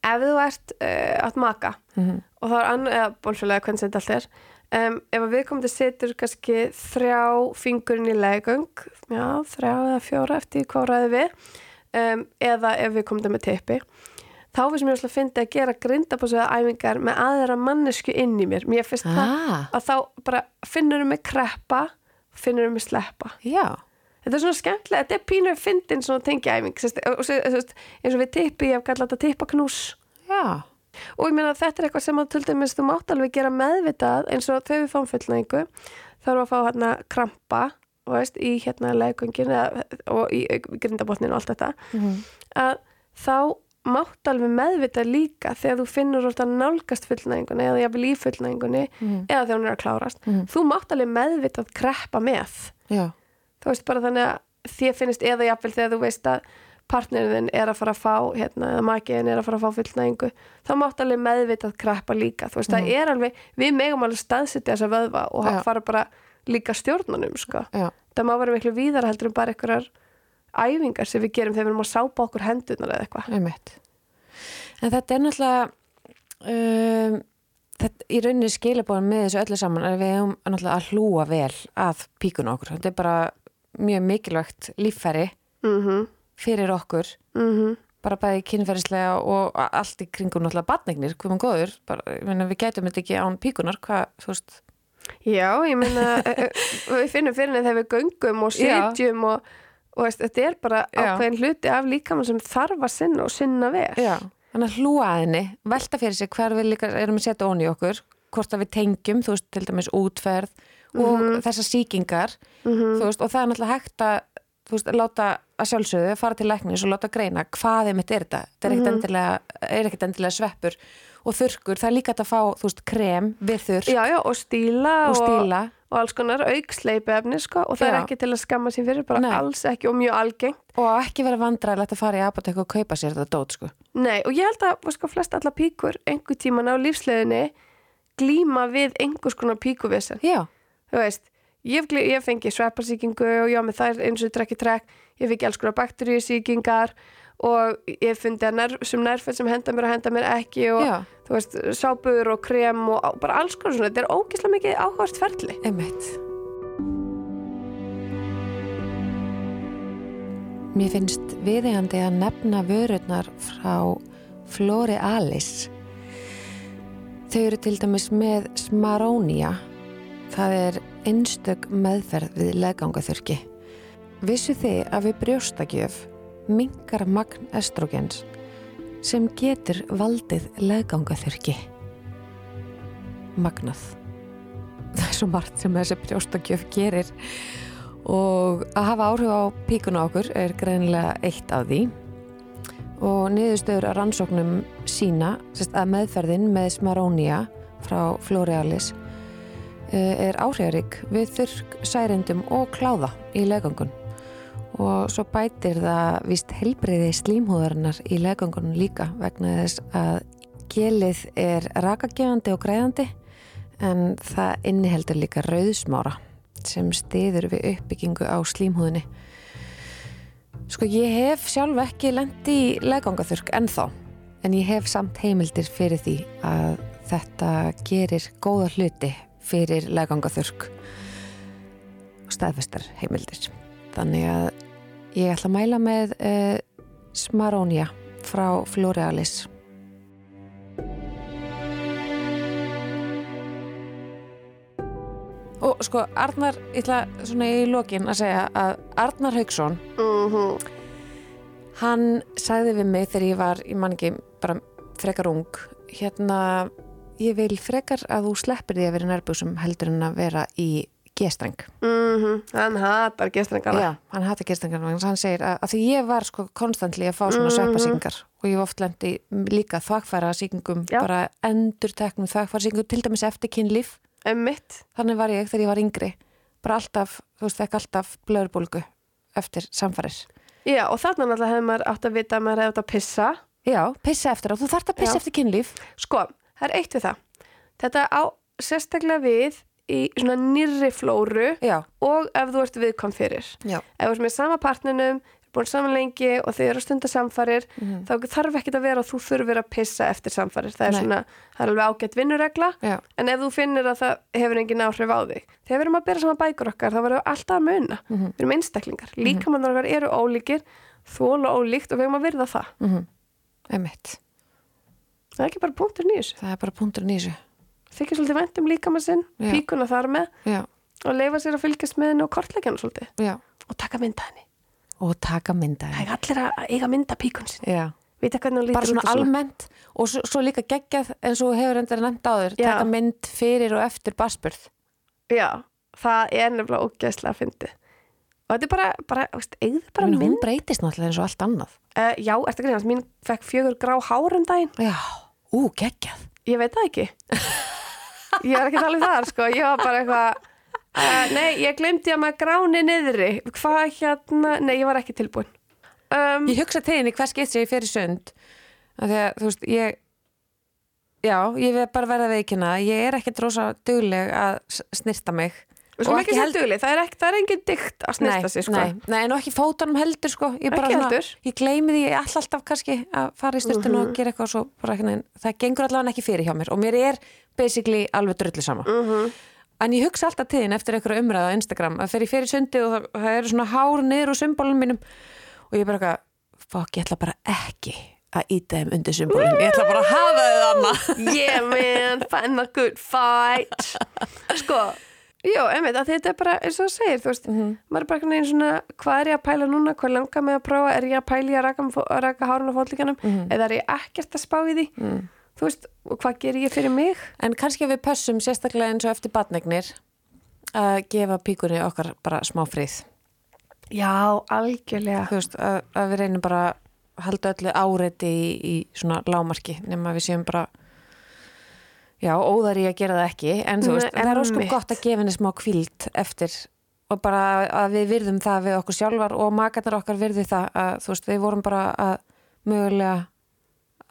ef þú ert uh, átt maka Mhm. og það er annað, eða bólfélaga hvernig þetta allt er um, ef að viðkomandi setur kannski þrjá fingurinn í leggöng já, þrjá eða fjóra eftir hvað ræði við um, eða ef við komum með teppi þá finnst mér alltaf fyndið að gera grindabásöða æfingar með aðra mannesku inn í mér mér finnst það Ah, að þá bara finnur mig kreppa finnur mig sleppa já. Þetta er svona skemmtilega, þetta er pínu fyndin svona tengjaæfing, eins og við tippi, ég hef kallað þetta tippaknús Já. og ég meina þetta er eitthvað sem að til dæmis þú mátt alveg gera meðvitað eins og þegar við fáum fullnæðingu þá erum við að fá hérna krampa veist, í hérna leggöngin og í grindabotnin og allt þetta Mhm. að þá mátt alveg meðvitað líka þegar þú finnur orðið að nálgast fullnæðingunni eða jafnvel í fullnæðingunni Mhm. eða þegar hún er að klárast Mhm. þú mátt alveg meðvitað kreppa með Já. þú veist bara þannig að þér finnst eða jafnvel þegar þú veist að partnerinn er að fara að fá hérna, eða makiðin er að fara að fá fullnæðingu þá mátt alveg meðvitað kreppa líka þú veist, það er alveg, við megum alveg staðsetja þessa vöðva og Já. fara bara líka stjórnunum, sko það má vera miklu víðar heldur en bara einhverjar æfingar sem við gerum þegar við erum að sápa okkur hendurnar eða eitthvað. En þetta er náttúrulega um, þetta, í rauninni skilabóðan með þessu öllu saman er við náttúrulega að hlúa vel að píkuna okkur. Þetta er bara mjög mikilvægt líffæri mhm, fyrir okkur. Mhm. Bara bæði kynferðislega og allt í kringum náttúrulega batningnir, hvað maður góður. Bara, ég meina, við gætum þetta ekki án píkunar hvað, þú veist, Já, ég meina eh, [LAUGHS] eh, við finnum fyrir henni þegar við göngum og sitjum og, og veist, þetta er bara ákveðin hluti af líkamann sem þarf að sinna og sinna vel. Já. Þannig að hlúa að henni, velta fyrir sig hver við líka erum að setja ón í okkur hvort að við tengjum, þú veist, til dæmis útferð og þessar sýkingar Mhm. þú veist, og það er náttúrulega hægt að þú veist, láta að sjálfsögðu fara til læknis og láta greina hvað er mitt er þetta. Þetta er ekkert endilega, er ekkert endilega sveppur og þurrkur, það er líka að fá þú veist, krem við já, og stíla og stíla og alls konar auksleipi efni sko, og það er Já. ekki til að skamma sín fyrir bara Nei. alls ekki og mjög algengt og ekki vera vandræðilegt að fara í apotek og kaupa sér þetta dót sko. Nei, og ég held að sko, flest alla píkur einhver tíman á lífsleðinni glíma við einhvers konar píkuvesen já, þú veist, ég, hef glí- ég fengi sveppasýkingu og já, með þær eins og trekki trekk ég fengi alls konar bakteríusýkingar og ég fundi að nerv, sem nærfætt sem henda mér og henda mér ekki og já, þú veist, sápur og krem og á- bara alls konar svona, þetta er ógeðslega mikið áhugast ferli einmitt Mér finnst viðegandi að nefna vörurnar frá Flóri Alice. Þau eru til dæmis með Smarónia. Það er einstök meðferð við legangaþurki. Vissu þið að við brjóstakjöf mingar magn estrogens sem getur valdið legangaþurki? Magnað. Það er svo margt sem þessi brjóstakjöf gerir og að hafa áhrif á píkuna okkur er greinilega eitt af því og niðurstöður að rannsóknum sína að meðferðin með Smarónia frá Flórealis er áhrifarík við þurrk, særendum og kláða í legangun og svo bætir það vist helbriði slímhúðarinnar í legangunum líka vegna þess að gelið er rakagefandi og græðandi en það inniheldur líka rauðsmára sem stiður við uppbyggingu á slímhúðinni. Sko ég hef sjálf ekki lendi í legangaþurk ennþá en ég hef samt heimildir fyrir því að þetta gerir góða hluti fyrir legangaþurk og staðfestar heimildir. Þannig að ég ætla að mæla með uh, Smarónia frá Florealis. Og sko, Arnar, ég ætla svona í lokin að segja að Arnar Haugsson, Mm hann sagði við mig þegar ég var, ég man ekki, bara frekar ung, hérna, ég vil frekar að þú sleppir því að vera í nærbúsum heldur en að vera í gestreng. -hmm. Hann hatar gestrengana. Já, hann hata gestrengar, hann segir að, að því ég var sko konstantli að fá svona Mhm. sveppasýkingar og ég hef oft lendi líka þvagfæra sýkingum, Já. bara endur teknum þvagfæra sýkingum, til dæmis eftir kynlíf. Emmitt. Þannig var ég þegar ég var yngri bara alltaf, þú veist, fekk alltaf blöðurbólgu eftir samfarir Já, og þarna náttúrulega hefur maður átt að vita að maður hefði átt að pissa. Já, pissa eftir á, þú þarft að pissa Já. eftir kynlíf Sko, það er eitt við það. Þetta á sérstaklega við í svona nýrri flóru Já, og ef þú ert viðkvæm fyrir. já, Ef þú ert með sama partninum, er búin saman lengi og þið eru að stunda samfarir, Mhm. þá þarf ekki að vera að þú þurfir að pissa eftir samfarir. Það er Nei. svona, það er alveg ágætt vinnuregla, já, en ef þú finnir að það hefur engin áhrif á þig. Þegar við erum að bera saman bækur okkar, þá verðum við alltaf að muna. Mhm. Við erum einstaklingar. Líkamann okkar eru ólíkir, þóla ólíkt og við erum að virða það. mhm, Það er ekki bara punktur nýjus. Það er bara punkturinn í Þykir svolítið vænt um líkamann sinn, Já. píkuna þar með Já, og leifa sér að fylgjast með henni og kortleikjana svolítið já og taka mynda henni. Og taka mynda Það er allir að eiga mynda píkun sinn. Já, Vita hvernig hún lítur bara svona almennt og svo, svo líka geggjað eins og hefur endur nefnt áður Já. taka mynd fyrir og eftir basburð Já, það er nefnilega ógeðslega að fyndi. Og þetta er bara, bara, veist, eigðu bara mynd. Hún breytist náttúrulega eins og allt annað Uh, já, eftir greinast, mín fekk fjögur grá hár um daginn. Já, ú, geggjað Ég veit það ekki. [LAUGHS] Ég er ekki tala um það, sko. Ég var bara eitthvað, uh, nei, ég glemdi að maður gráni niðri. Hvað hérna, nei, ég var ekki tilbúin. Um, Ég hugsa til henni hvað ég fer í sund af því að þú veist ég já, ég vil bara verða veikina ég er ekkert rosa dugleg að snirta mig Við skulum Og ekki segja dugli, það er, er engin dykt að snirta sig, sko. nei, nei, en ekki fótunum heldur sko. Ég, bara svona, heldur. ég gleymi því all, alltaf kannski að fara í styrtinu Mhm. og gera eitthvað svo bara, ekki, nein, það gengur allavega ekki fyrir hjá mér. Og mér er basically alveg drullu sama. Mm en ég hugsa alltaf þín eftir einhverja umræða á Instagram. Að fer ég fyrir sundi og það, það eru svona hár niður úr symbolum mínum. Og ég bara eitthvað, fokk, ég ætla bara ekki að íta þeim undir symbolum ég ætla bara að hafa þið annað [LAUGHS] Yeah man, find a good fight. [LAUGHS] Sko, jú, einmitt þetta er bara, eins og það segir, þú veist maður er bara einhvern veginn svona, hvað er ég að pæla núna? Hvað langar mig að prófa, er ég að pæla í að raka, að raka hárun á fótlíkanum, eða er ég ekkert að spá í því, þú veist og hvað gerir ég fyrir mig? En kannski við pössum sérstaklega eins og eftir batnegnir að gefa píkunni okkar bara smá frið. Já, algjörlega. Þú veist, að, að við reynum bara að halda öllu áreiti í, í svona lámarki nema við séum bara já, óðar í að gera það ekki en þú Nei, veist, það er óskum gott að gefa henni smá kvíld eftir og bara að við virðum það við okkur sjálfar og makarnar okkar virði það að þú veist, við vorum bara að mögulega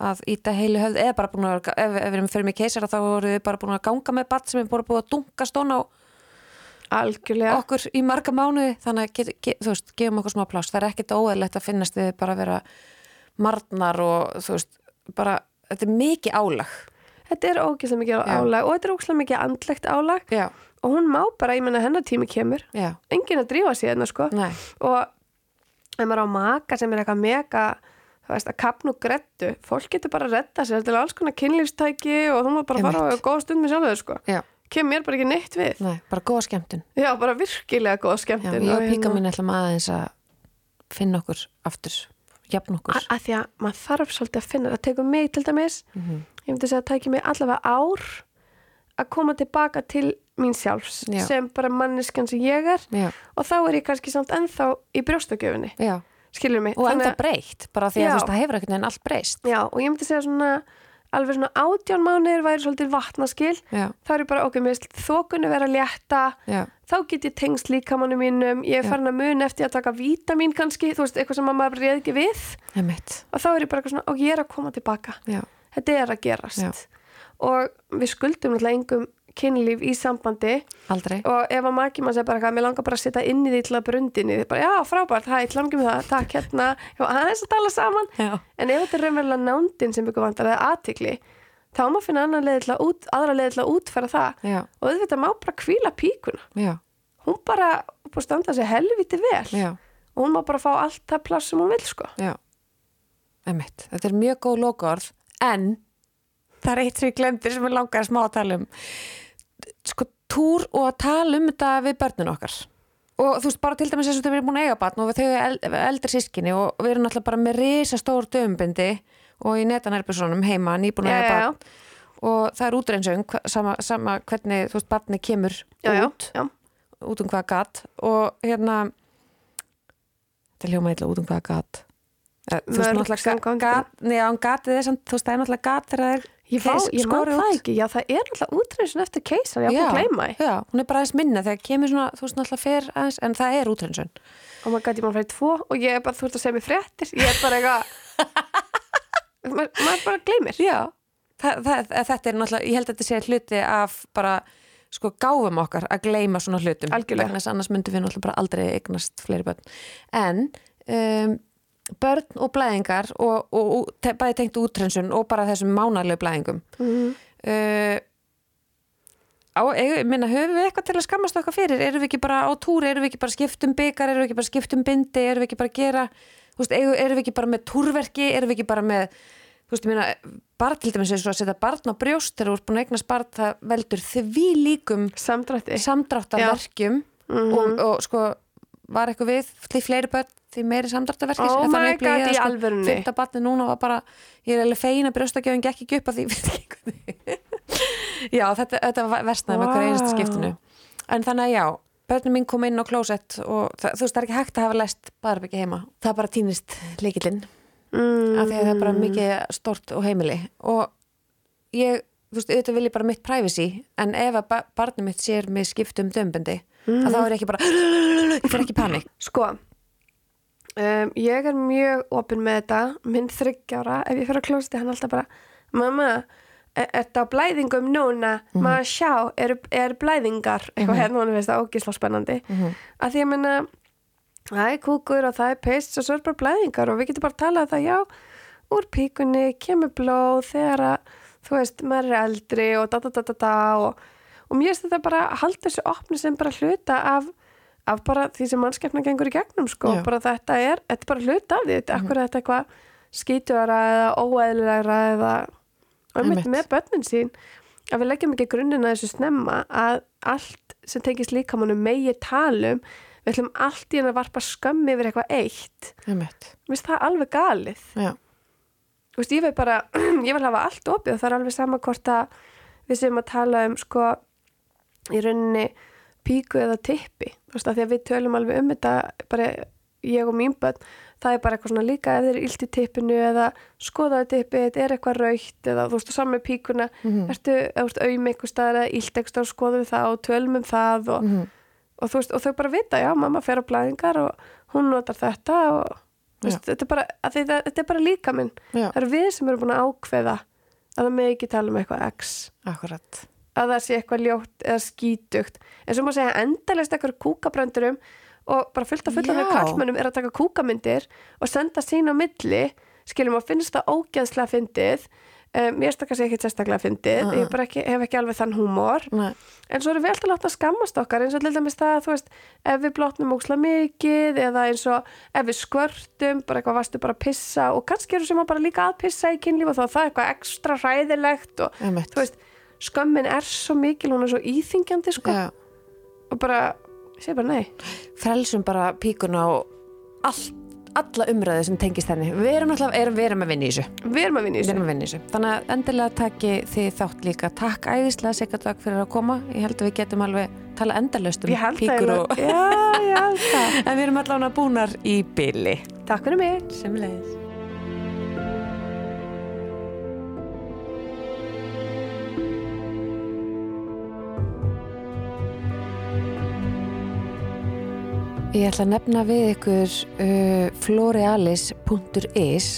að íta heilu höfð eða bara búin að, ef, ef við erum fyrir mig keisara þá vorum við bara búin að ganga með batt sem er bara búin að dunka stón á Algjörlega. okkur í marga mánuði þannig að get, get, þú veist, gefum okkur smá pláss. Það er ekkert óæðilegt að finnast við bara að vera marnar og þú veist bara, þetta er mikið álag Þetta er ógeðslega mikið Já. álag og þetta er ógeðslega mikið andlegt álag. Já, og hún má bara, ég menna hennar tími kemur. Já, enginn að drífa sig hérna sko. Nei. Og ef maður á maka sem er eitthvað mega þú veist, að kapna og grettu fólk getur bara að retta sér. Til alls konar kynlífstæki og þú maður bara fara á góða stund með sjálfur sko. Já. kem mér bara ekki neitt við. Nei, bara góða skemmtun. Já, bara virkilega góða Já, skemmtun ég og hérna- píka mín ætlum aðeins að finna okkur aftur, jafn okkur. Að því að maður þarf svolítið að finna það tekur mig til dæmis Mhm. ég myndi segja að það tækir mig allavega ár að koma tilbaka til mín sjálfs Já. sem bara manneskjan sem ég er Já, og þá er ég kannski samt ennþá í brjóstakjöfunni já, skilur mig? Og að- breytt bara því að veist, það hefur ekkert neginn allt breyst. Já, og ég myndi segja svona alveg svona átján mánuðir væri svolítið vatnaskil. Já, þá er ég bara okkur með þokunni vera að létta. Já, þá get ég tengst líkamannu mínum. Ég er farin að muna eftir að taka vítamín kannski, þú veist, eitthvað sem maður reyði ekki við. Og þá er ég bara svona, og ég er að koma tilbaka. Já, þetta er að gerast. Og við skuldum náttúrulega engum kynlíf í sambandi. Aldrei. Og ef að maki mann segir bara eitthvað, mér langar bara að setja inn í því til að brundinni, þið bara, já, frábært, hæ, til langar með það, takk, hérna, já, aðeins að tala saman. Já, en ef þetta er raunverulega nándin sem ykkur vantar eða aðtikli, þá má finna að út, aðra leið til að útfæra það. Já, og auðvitað má bara kvíla píkuna. Já, hún bara búið standa sig helviti vel. Já, og hún má bara fá allt það pláss sem hún vil, sko. Já. Einmitt, þetta er mjög góð lokaorð. En það er eitt sem ég glemdi sem ég langar að smá að tala um. Sko túr og að tala um þetta við börnun okkar. Og þú veist bara til dæmis eins og þau verið búin að eiga batn og þau eru eld, eldri sískinni og við erum náttúrulega bara með risa stór döfumbindi og í netanherpisonum heima nýbúin að eiga já, batn og það er útreinsöng sama, sama hvernig þú veist batni kemur já, út. já, út um hvaða gat. Og hérna þetta hljóma eitthvað út um hvaða gat. Eh, þú veist náttúrulega gat, er samt, þú veist það er náttúrulega gat þegar það er ég, fá, ég man það ekki. Já, það er alltaf útreinsun eftir keisar, ég átt að gleyma því. já, hún er bara aðeins minna þegar kemur svona, þú veist náttúrulega fer aðeins en það er útreinsun og maður gæti maður færi tvo og ég er bara, þú ert að segja mér fréttir ég er bara eitthvað [LAUGHS] maður, maður bara gleymir. Já, það, það, þetta er náttúrulega ég held að þetta sé hluti af bara sko gáfum okkar að gleyma svona hlutum. Algjörlega. þess að annars myndum við náttúrulega bara aldrei eignast fleiri börn. En um, börn og blæðingar og, og, og te- bæði tengt útrensun og bara þessum mánarlegu blæðingum. Mm. uh, á, ég minna, höfum við eitthvað til að skammast okkar fyrir, erum við ekki bara á túri erum við ekki bara að skipta um byggar, erum við ekki bara að skipta um bindi? Erum við ekki bara gera veist, erum við ekki bara með túrverki, erum við ekki bara með þú veist, minna, bara til dæmis eins og að setja barn á brjóst þegar þú ert búin að eignast barn það veldur því líkum samdrætti. samdráttarverkjum Mhm. og, og sko var eitthvað við því fleiri börn, því meiri samdráttarverkir Oh my God, í það, alvörunni? fyrta barni núna var bara ég er alveg fegin að brjóstakjöfin gekk ekki upp að því [LAUGHS] ekki já, þetta, þetta var versnaði með hverju einasta Vá. skiptinu en þannig að já, börnum mín kom inn á klósett og það, þú veist, það er ekki hægt að hafa læst baðarbyggi heima, það bara týnist líkillinn mm. af því að það er bara mikið stort og heimili og ég, þú veist, auðvitað vil ég bara mitt privacy, en ef að ba barnið mitt sér mig skipt um dömbundi að þá er ég ekki bara, [GASPS] ég fyrir ekki panik. Sko um, ég er mjög opinn með þetta minn þryggjára, ef ég fyrir að klósti hann alltaf bara, mamma er þetta blæðingum núna? Maður sjá, er, er blæðingar? Eitthvað hérna, hún veist það ógisla spennandi. Mhm. að því að minna það er kúkur og það er pist og svo er bara blæðingar og við getum bara að tala um það, já úr píkunni, kemur blóð þegar að, þú veist, maður er eldri og da da da da da og, og mér finnst þetta bara að halda þessu opni sem bara hluta af, af bara því sem mannskefna gengur í gegnum sko, Já. bara þetta er, þetta er bara hluta af því, þetta, akkur er þetta eitthvað skítuara eða óeðlilegra eða Einmitt. með börnin sín. Að við leggjum ekki grunnina þessu snemma að allt sem tengist líkamannum megi talum, við ætlum allt í hann að varpa skömmi yfir eitthvað eitt. Einmitt. mér finnst það alveg galið. Veist, ég vil bara, [CLEARS THROAT] ég vil hafa allt opið og það er alveg sama hvort að við sem að tala um sko í rauninni píku eða tippi. Þú veist, að því að við tölum alveg um þetta bara ég og mín bönn það er bara eitthvað svona líka ef þeir eru illt í tippinu eða skoðaði tippi, þetta er eitthvað raukt eða þú veist, og saman með píkuna ertu, eða þú veist, auðum eitthvað staðar eða illt eitthvað staðar og skoðum við það og tölum um það og, Mhm. og þú veist, og þau bara vita, já, mamma fer á blæðingar og hún notar þetta og veist, þetta er bara, það, þetta er bara líka minn já, það eru við sem erum búin að ákveða að það með ekki tala um eitthvað x. Akkurat að það sé eitthvað ljótt eða skítugt. En svo má segja endalist eitthvað kúkabröndurum og bara fullt af fullt af kallmennum er að taka kúkamyndir og senda sín á milli. Skilum að finnst það ógeðslega fyndið. Um, mér stakka sér ekki sérstaklega fyndið, Uh-uh. ég bara ekki, hef ekki alveg þann húmor. Nei. en svo erum við alltaf látt að skammast okkar eins og til dæmis það, þú veist, ef við blotnum óksla mikið eða eins og ef við skvörtum, bara eitthvað varstu bara að pissa og kannski eru sem að bara líka að pissa í kynlíf og þá er það eitthvað ekstra hræðilegt og skömmin er svo mikil, hún er svo íþingjandi sko, Já. og bara, ég segi bara nei. Frelsum bara píkuna og allt, alla umræðu sem tengist henni. Við erum alltaf, erum, við erum að vinna í þessu. Við erum að vinna í þessu. vinna í þessu. Þannig að endilega taki þið þátt líka. Takk æðislega Sigurdag fyrir að koma. Ég held að við getum alveg tala endalaust um píkur og já, já, [LAUGHS] en við erum allavega búnar í byli takk fyrir mig. Sem Ég ætla að nefna við ykkur uh, florealis.is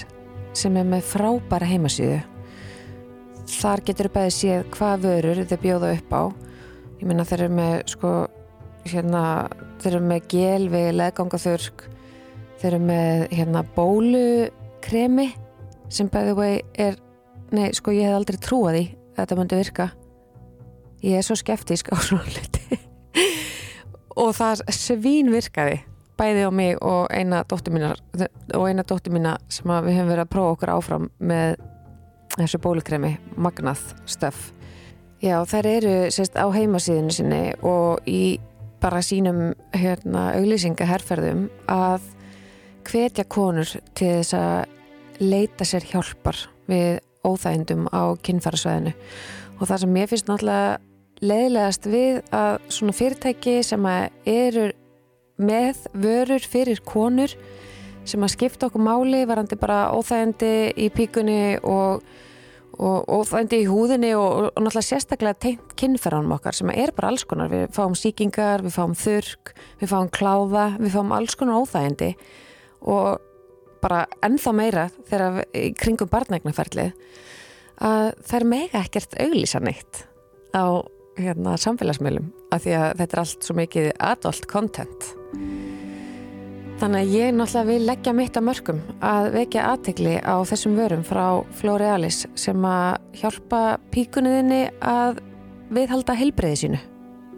sem er með frábæra heimasíðu. Þar getur þú bæði séð hvað vörur þau bjóða upp á. Ég meina þeir eru með sko, hérna, þeir eru með gel við leðgangaþurrk, þeir eru með hérna bólukremi sem bæði vei er, nei sko ég hef aldrei trúað því að þetta myndi virka. Ég er svo skeptísk á svona hluti [LAUGHS] og það svín virkaði bæði á mig og eina dóttur mína og eina dóttur mína sem við höfum verið að prófa okkur áfram með þessu bólukremi, magnað stöf. Já, þær eru sérst á heimasíðinu sinni og í bara sínum hérna auglýsingaherferðum að hvetja konur til þess að leita sér hjálpar við óþægindum á kynfærasvæðinu og það sem ég finnst náttúrulega leiðilegast við að svona fyrirtæki sem eru með vörur fyrir konur sem að skipta okkur máli varandi bara óþægindi í píkunni og, og óþægindi í húðinni og, og náttúrulega sérstaklega tengt kynferðanum okkar sem er bara alls konar. Við fáum sýkingar, við fáum þurrk við fáum kláða, við fáum alls konar óþægindi og bara ennþá meira þegar kringum barnægnaferlið að þær mega ekkert auglýsa neitt á hérna, samfélagsmiðlum af því að þetta er allt svo mikið adult content. Þannig að ég náttúrulega vil leggja mitt að mörgum að vekja aðtegli á þessum vörum frá Florealis sem að hjálpa píkunniðinni að viðhalda heilbreyði sínu.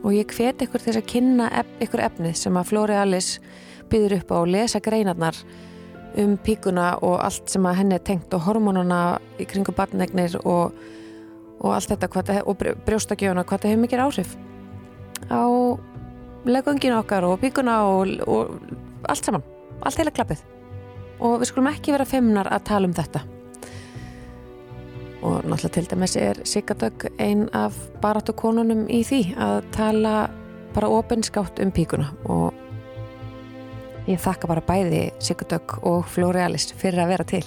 Og ég hvet ykkur þess að kynna ykkur efnið sem að Florealis býður upp á að lesa greinarnar um píkuna og allt sem að henni er tengt og hormónuna í kringum barnegnir og og allt þetta hvað, og brjóstakjöfuna hvað það hefur mikið áhrif á legunginu okkar og píkuna og, og allt saman, allt heila klappið. Og við skulum ekki vera femnar að tala um þetta. Og náttúrulega til dæmis er Sigardögg ein af baráttu konunum í því að tala bara opinskátt um píkuna og ég þakka bara bæði Sigardögg og Flórealis fyrir að vera til